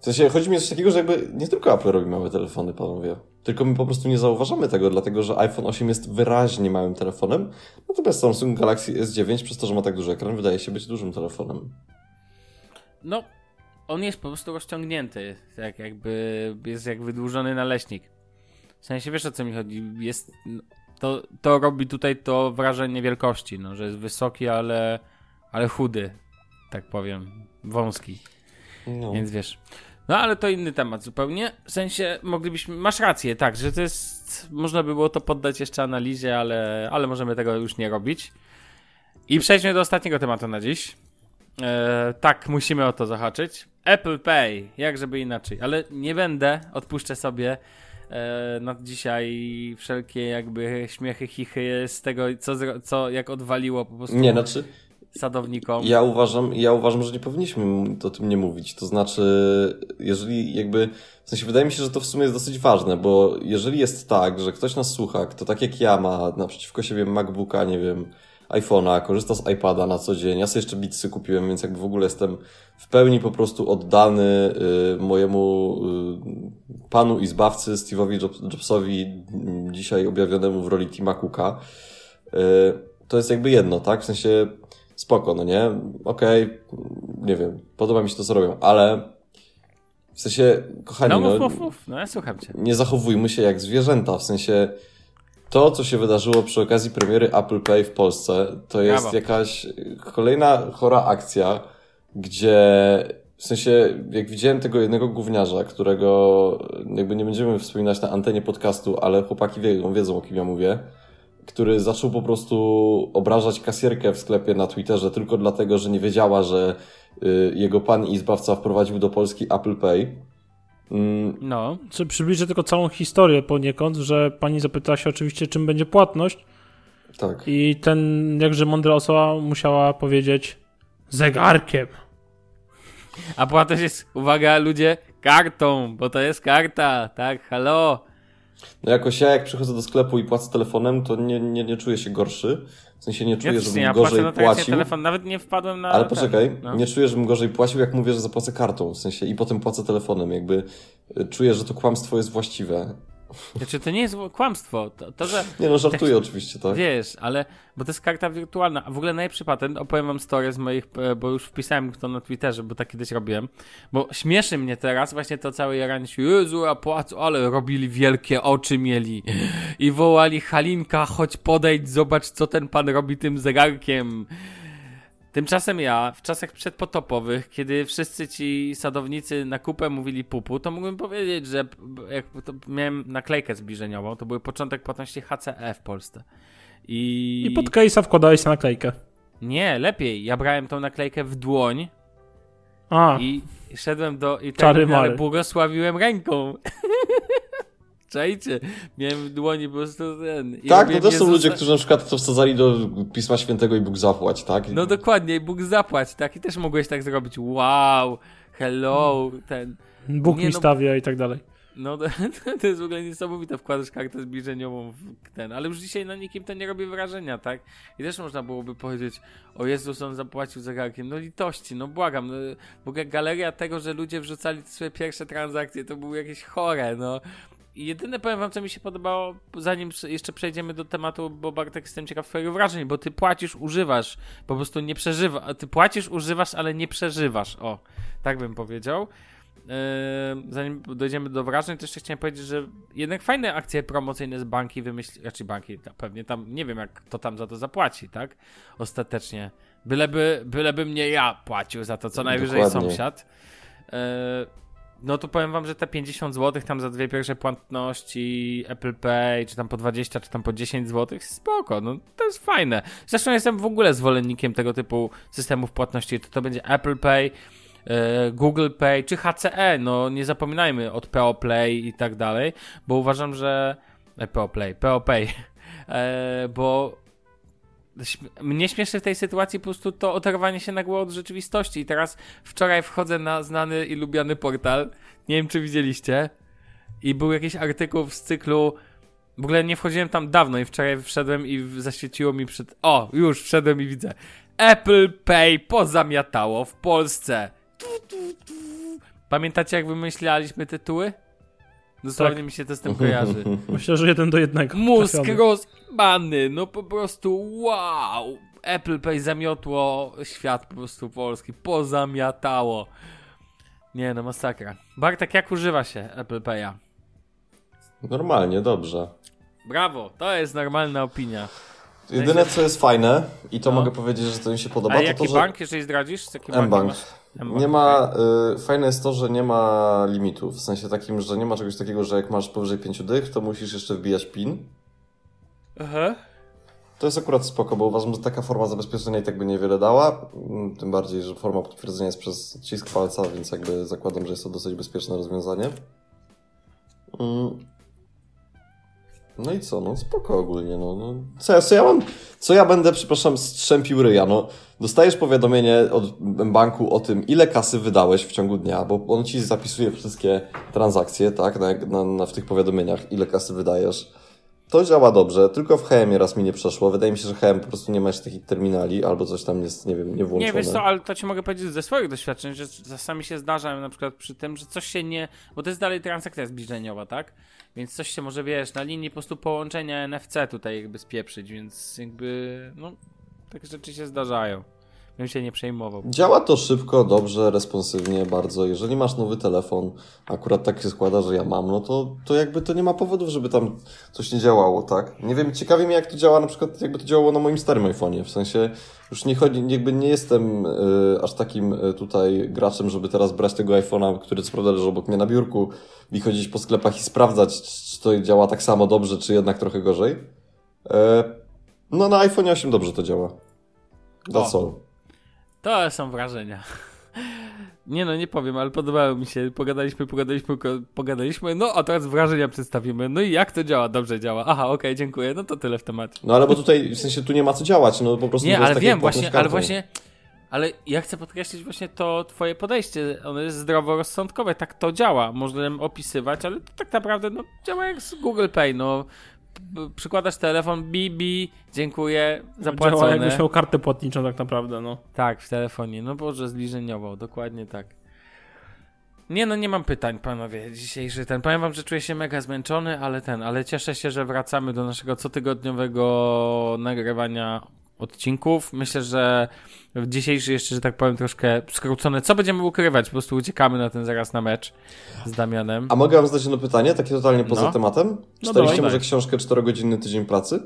W sensie chodzi mi o coś takiego, że jakby nie tylko Apple robi małe telefony, panowie. Tylko my po prostu nie zauważamy tego, dlatego że iPhone 8 jest wyraźnie małym telefonem, natomiast Samsung Galaxy S9 przez to, że ma tak duży ekran, wydaje się być dużym telefonem. No, on jest po prostu rozciągnięty, tak jakby jest jak wydłużony naleśnik. W sensie wiesz o co mi chodzi, jest to, to robi tutaj to wrażenie wielkości, no, że jest wysoki, ale, ale chudy, tak powiem, wąski, No. więc wiesz. No ale to inny temat zupełnie, w sensie moglibyśmy, masz rację, tak, że to jest, można by było to poddać jeszcze analizie, ale, ale możemy tego już nie robić. I przejdźmy do ostatniego tematu na dziś. E, tak, musimy o to zahaczyć. Apple Pay, jak żeby inaczej, ale nie będę, odpuszczę sobie e, na dzisiaj wszelkie jakby śmiechy, chichy z tego, co, co jak odwaliło po prostu Nie, znaczy sadownikom. Ja uważam, ja uważam, że nie powinniśmy o tym nie mówić. To znaczy, jeżeli jakby, w sensie wydaje mi się, że to w sumie jest dosyć ważne, bo jeżeli jest tak, że ktoś nas słucha, kto tak jak ja ma naprzeciwko siebie MacBooka, nie wiem, iPhone'a, korzysta z iPada na co dzień, ja sobie jeszcze Beatsy kupiłem, więc jakby w ogóle jestem w pełni po prostu oddany y, mojemu y, panu i zbawcy Steve'owi Jobs- Jobsowi, y, dzisiaj objawionemu w roli Tima Cooka. Y, to jest jakby jedno, tak? W sensie spoko, no nie? Okej, nie wiem, podoba mi się to, co robią, ale w sensie, kochani, No no, mów, mów, mów, no ja słucham cię. nie zachowujmy się jak zwierzęta, w sensie to, co się wydarzyło przy okazji premiery Apple Pay w Polsce, to jest Brawo. jakaś kolejna chora akcja, gdzie w sensie, jak widziałem tego jednego gówniarza, którego jakby nie będziemy wspominać na antenie podcastu, ale chłopaki wiedzą, wiedzą o kim ja mówię, który zaczął po prostu obrażać kasjerkę w sklepie na Twitterze tylko dlatego, że nie wiedziała, że y, jego pan i zbawca wprowadził do Polski Apple Pay. No, Czy przybliżę tylko całą historię poniekąd, że pani zapytała się oczywiście, czym będzie płatność tak. i ten jakże mądra osoba musiała powiedzieć zegarkiem. a płatność jest, uwaga ludzie, kartą, bo to jest karta, tak, halo. No jakoś ja jak przychodzę do sklepu i płacę telefonem, to nie, nie, nie czuję się gorszy. W sensie nie Ja czuję, też żebym nie, ja gorzej płacił. telefon, nawet nie wpadłem na Ale ten, poczekaj, no. nie czuję, żebym gorzej płacił, jak mówię, że zapłacę kartą. W sensie i potem płacę telefonem. Jakby y, czuję, że to kłamstwo jest właściwe. Znaczy, to nie jest kłamstwo. To, to że Nie no, żartuję oczywiście, tak? wiesz, ale bo to jest karta wirtualna. A w ogóle najlepszy patent, opowiem wam story z moich, e, bo już wpisałem to na Twitterze, bo tak kiedyś robiłem. Bo śmieszy mnie teraz właśnie to całe jaranie się, Jezu, a płacę, ale robili wielkie oczy mieli. I wołali Halinka, chodź podejdź, zobacz co ten pan robi tym zegarkiem. Tymczasem ja, w czasach przedpotopowych, kiedy wszyscy ci sadownicy na kupę mówili pupu, to mógłbym powiedzieć, że jak miałem naklejkę zbliżeniową, to był początek płatności HCE w Polsce. I... I pod case'a wkładałeś naklejkę. Nie, lepiej. Ja brałem tą naklejkę w dłoń A, i szedłem do... I ten, ale błogosławiłem ręką. Czajcie, miałem w dłoni po prostu ten... i Tak, no robiłem też są Jezusa- ludzie, którzy na przykład to wsadzali do Pisma Świętego i Bóg zapłać, tak? No dokładnie, i Bóg zapłać, tak? I też mogłeś tak zrobić. Wow, hello, ten... Bóg nie mi no- stawia i tak dalej. No to, to jest w ogóle niesamowite, wkładasz kartę zbliżeniową w ten, ale już dzisiaj na nikim to nie robi wrażenia, tak? I też można byłoby powiedzieć, o Jezus, on zapłacił zegarkiem, no litości, no błagam, no, w ogóle galeria tego, że ludzie wrzucali swoje pierwsze transakcje, to było jakieś chore, no. Jedyne powiem wam, co mi się podobało, zanim jeszcze przejdziemy do tematu, bo Bartek jestem ciekaw twojego wrażeń, bo ty płacisz, używasz, po prostu nie przeżywasz, ty płacisz, używasz, ale nie przeżywasz, o, tak bym powiedział. Yy, zanim dojdziemy do wrażeń, to jeszcze chciałem powiedzieć, że jednak fajne akcje promocyjne z banki wymyśli, raczej banki, pewnie tam, nie wiem jak kto tam za to zapłaci, tak? Ostatecznie. Byleby, byleby mnie ja płacił za to, co najwyżej Dokładnie. sąsiad. Yy, no to powiem wam, że te 50 zł tam za dwie pierwsze płatności Apple Pay, czy tam po 20, czy tam po 10 zł, spoko, no to jest fajne. Zresztą jestem w ogóle zwolennikiem tego typu systemów płatności, to to będzie Apple Pay, E, Google Pay czy HCE, no nie zapominajmy od PO Play i tak dalej, bo uważam, że e, PO Play, PO Pay, e, bo mnie śmieszy w tej sytuacji po prostu to oderwanie się nagło od rzeczywistości. I teraz wczoraj wchodzę na znany i lubiany portal. Nie wiem, czy widzieliście. I był jakiś artykuł z cyklu. W ogóle nie wchodziłem tam dawno i wczoraj wszedłem i zaświeciło mi przed. O, już wszedłem i widzę. Apple Pay pozamiatało w Polsce. Pamiętacie, jak wymyślaliśmy tytuły? Dosłownie tak. mi się to z tym kojarzy. Myślę, że jeden do jednego. Mózg rozbany, no po prostu wow! Apple Pay zamiotło świat po prostu polski, pozamiatało. Nie no, masakra. Bartek, jak używa się Apple Pay'a? Normalnie, dobrze. Brawo, to jest normalna opinia. Jedyne co jest fajne i to no. mogę powiedzieć, że to mi się podoba. A to jaki to, bank, jeżeli zdradzisz? M-Bank. Nie ma, y, fajne jest to, że nie ma limitów, w sensie takim, że nie ma czegoś takiego, że jak masz powyżej 5 dych, to musisz jeszcze wbijać PIN. Aha. To jest akurat spoko, bo uważam, że taka forma zabezpieczenia i tak by niewiele dała, tym bardziej, że forma potwierdzenia jest przez odcisk palca, więc jakby zakładam, że jest to dosyć bezpieczne rozwiązanie. Mm. No i co, no spoko ogólnie, no. no. Co, ja, co ja mam, co ja będę, przepraszam, strzępił ryja, no. Dostajesz powiadomienie od banku o tym, ile kasy wydałeś w ciągu dnia, bo on ci zapisuje wszystkie transakcje, tak, na, na, na w tych powiadomieniach, ile kasy wydajesz. To działa dobrze, tylko w HM raz mi nie przeszło. Wydaje mi się, że HM po prostu nie ma jeszcze takich terminali, albo coś tam jest, nie wiem, nie włączone. Nie, wiesz co, ale to ci mogę powiedzieć ze swoich doświadczeń, że czasami się zdarza na przykład przy tym, że coś się nie... Bo to jest dalej transakcja zbliżeniowa, tak? Więc coś się może, wiesz, na linii po prostu połączenia NFC tutaj jakby spieprzyć, więc jakby, no, takie rzeczy się zdarzają. Bym się nie przejmował. Działa to szybko, dobrze, responsywnie bardzo. Jeżeli masz nowy telefon, akurat tak się składa, że ja mam, no to, to jakby to nie ma powodów, żeby tam coś nie działało, tak? Nie wiem, ciekawi mnie jak to działa na przykład, jakby to działało na moim starym iPhone'ie, w sensie już nie chodzi, jakby nie jestem y, aż takim y, tutaj graczem, żeby teraz brać tego iPhone'a, który co prawda leży obok mnie na biurku i chodzić po sklepach i sprawdzać, czy to działa tak samo dobrze, czy jednak trochę gorzej. Y, no na iPhone 8 dobrze to działa. That's all. To są wrażenia. Nie no, nie powiem, ale podobało mi się. Pogadaliśmy, pogadaliśmy, pogadaliśmy. No, a teraz wrażenia przedstawimy. No i jak to działa? Dobrze działa. Aha, okej, okay, dziękuję. No to tyle w temacie. No ale bo tutaj, w sensie tu nie ma co działać, no po prostu... Nie, ale wiem, właśnie, ale właśnie... Ale ja chcę podkreślić właśnie to twoje podejście. Ono jest zdroworozsądkowe, tak to działa. Można opisywać, ale to tak naprawdę no, działa jak z Google Pay. No, przykładasz telefon, bibi, dziękuję, zapłacone. Działa jakbyś miał kartę płatniczą tak naprawdę, no. Tak, w telefonie, no Boże, zbliżeniował, dokładnie tak. Nie no, nie mam pytań, panowie, dzisiejszy ten. Powiem wam, że czuję się mega zmęczony, ale ten, ale cieszę się, że wracamy do naszego cotygodniowego nagrywania odcinków. Myślę, że w dzisiejszy jeszcze, że tak powiem, troszkę skrócony. Co będziemy ukrywać? Po prostu uciekamy na ten zaraz na mecz z Damianem. A mogę wam zadać jedno pytanie, takie totalnie poza no. tematem? No Czytaliście może książkę 4-godzinny tydzień pracy?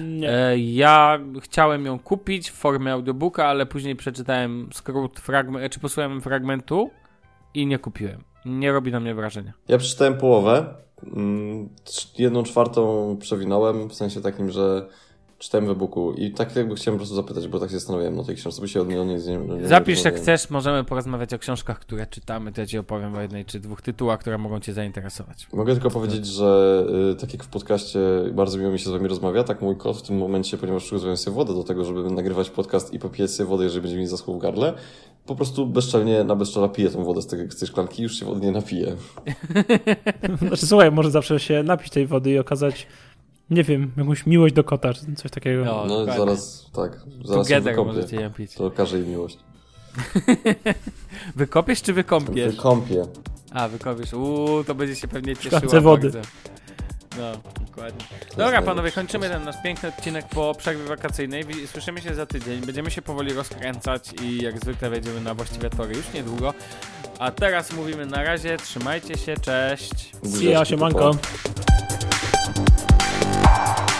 Nie. E, ja chciałem ją kupić w formie audiobooka, ale później przeczytałem skrót, fragment, czy posłuchałem fragmentu i nie kupiłem. Nie robi na mnie wrażenia. Ja przeczytałem połowę. Mm, jedną czwartą przewinąłem, w sensie takim, że czytałem w e-booku i tak jakby chciałem po prostu zapytać, bo tak się zastanawiałem na tej książce, by się od niej nie, nie, nie Zapisz nie jak chcesz, możemy porozmawiać o książkach, które czytamy, to ja ci opowiem o jednej czy dwóch tytułach, które mogą cię zainteresować. Mogę tylko powiedzieć, że y, tak jak w podcaście bardzo miło mi się z wami rozmawia, tak mój kot w tym momencie, ponieważ przygotowuję sobie wodę do tego, żeby nagrywać podcast i popijać sobie wodę, jeżeli będzie mi zaschło w gardle, po prostu bezczelnie na bezczela piję tą wodę z tej, z tej szklanki i już się wody nie napiję. Znaczy, słuchaj, może zawsze się napić tej wody i okazać, nie wiem, jakąś miłość do kota, czy coś takiego. No. No zaraz, tak, zaraz się Together ją pić. To okaże jej miłość. Wykopiesz czy wykąpiesz? Wykąpię. A, wykopiesz. Uuu, to będzie się pewnie cieszyła szklance wody. bardzo. No, dokładnie. Dobra, panowie, kończymy ten nasz piękny odcinek po przerwie wakacyjnej. Słyszymy się za tydzień. Będziemy się powoli rozkręcać i jak zwykle wejdziemy na właściwe tory już niedługo. A teraz mówimy na razie, trzymajcie się, cześć. See ya, Buziaczki, siemanko. pupa. Bye.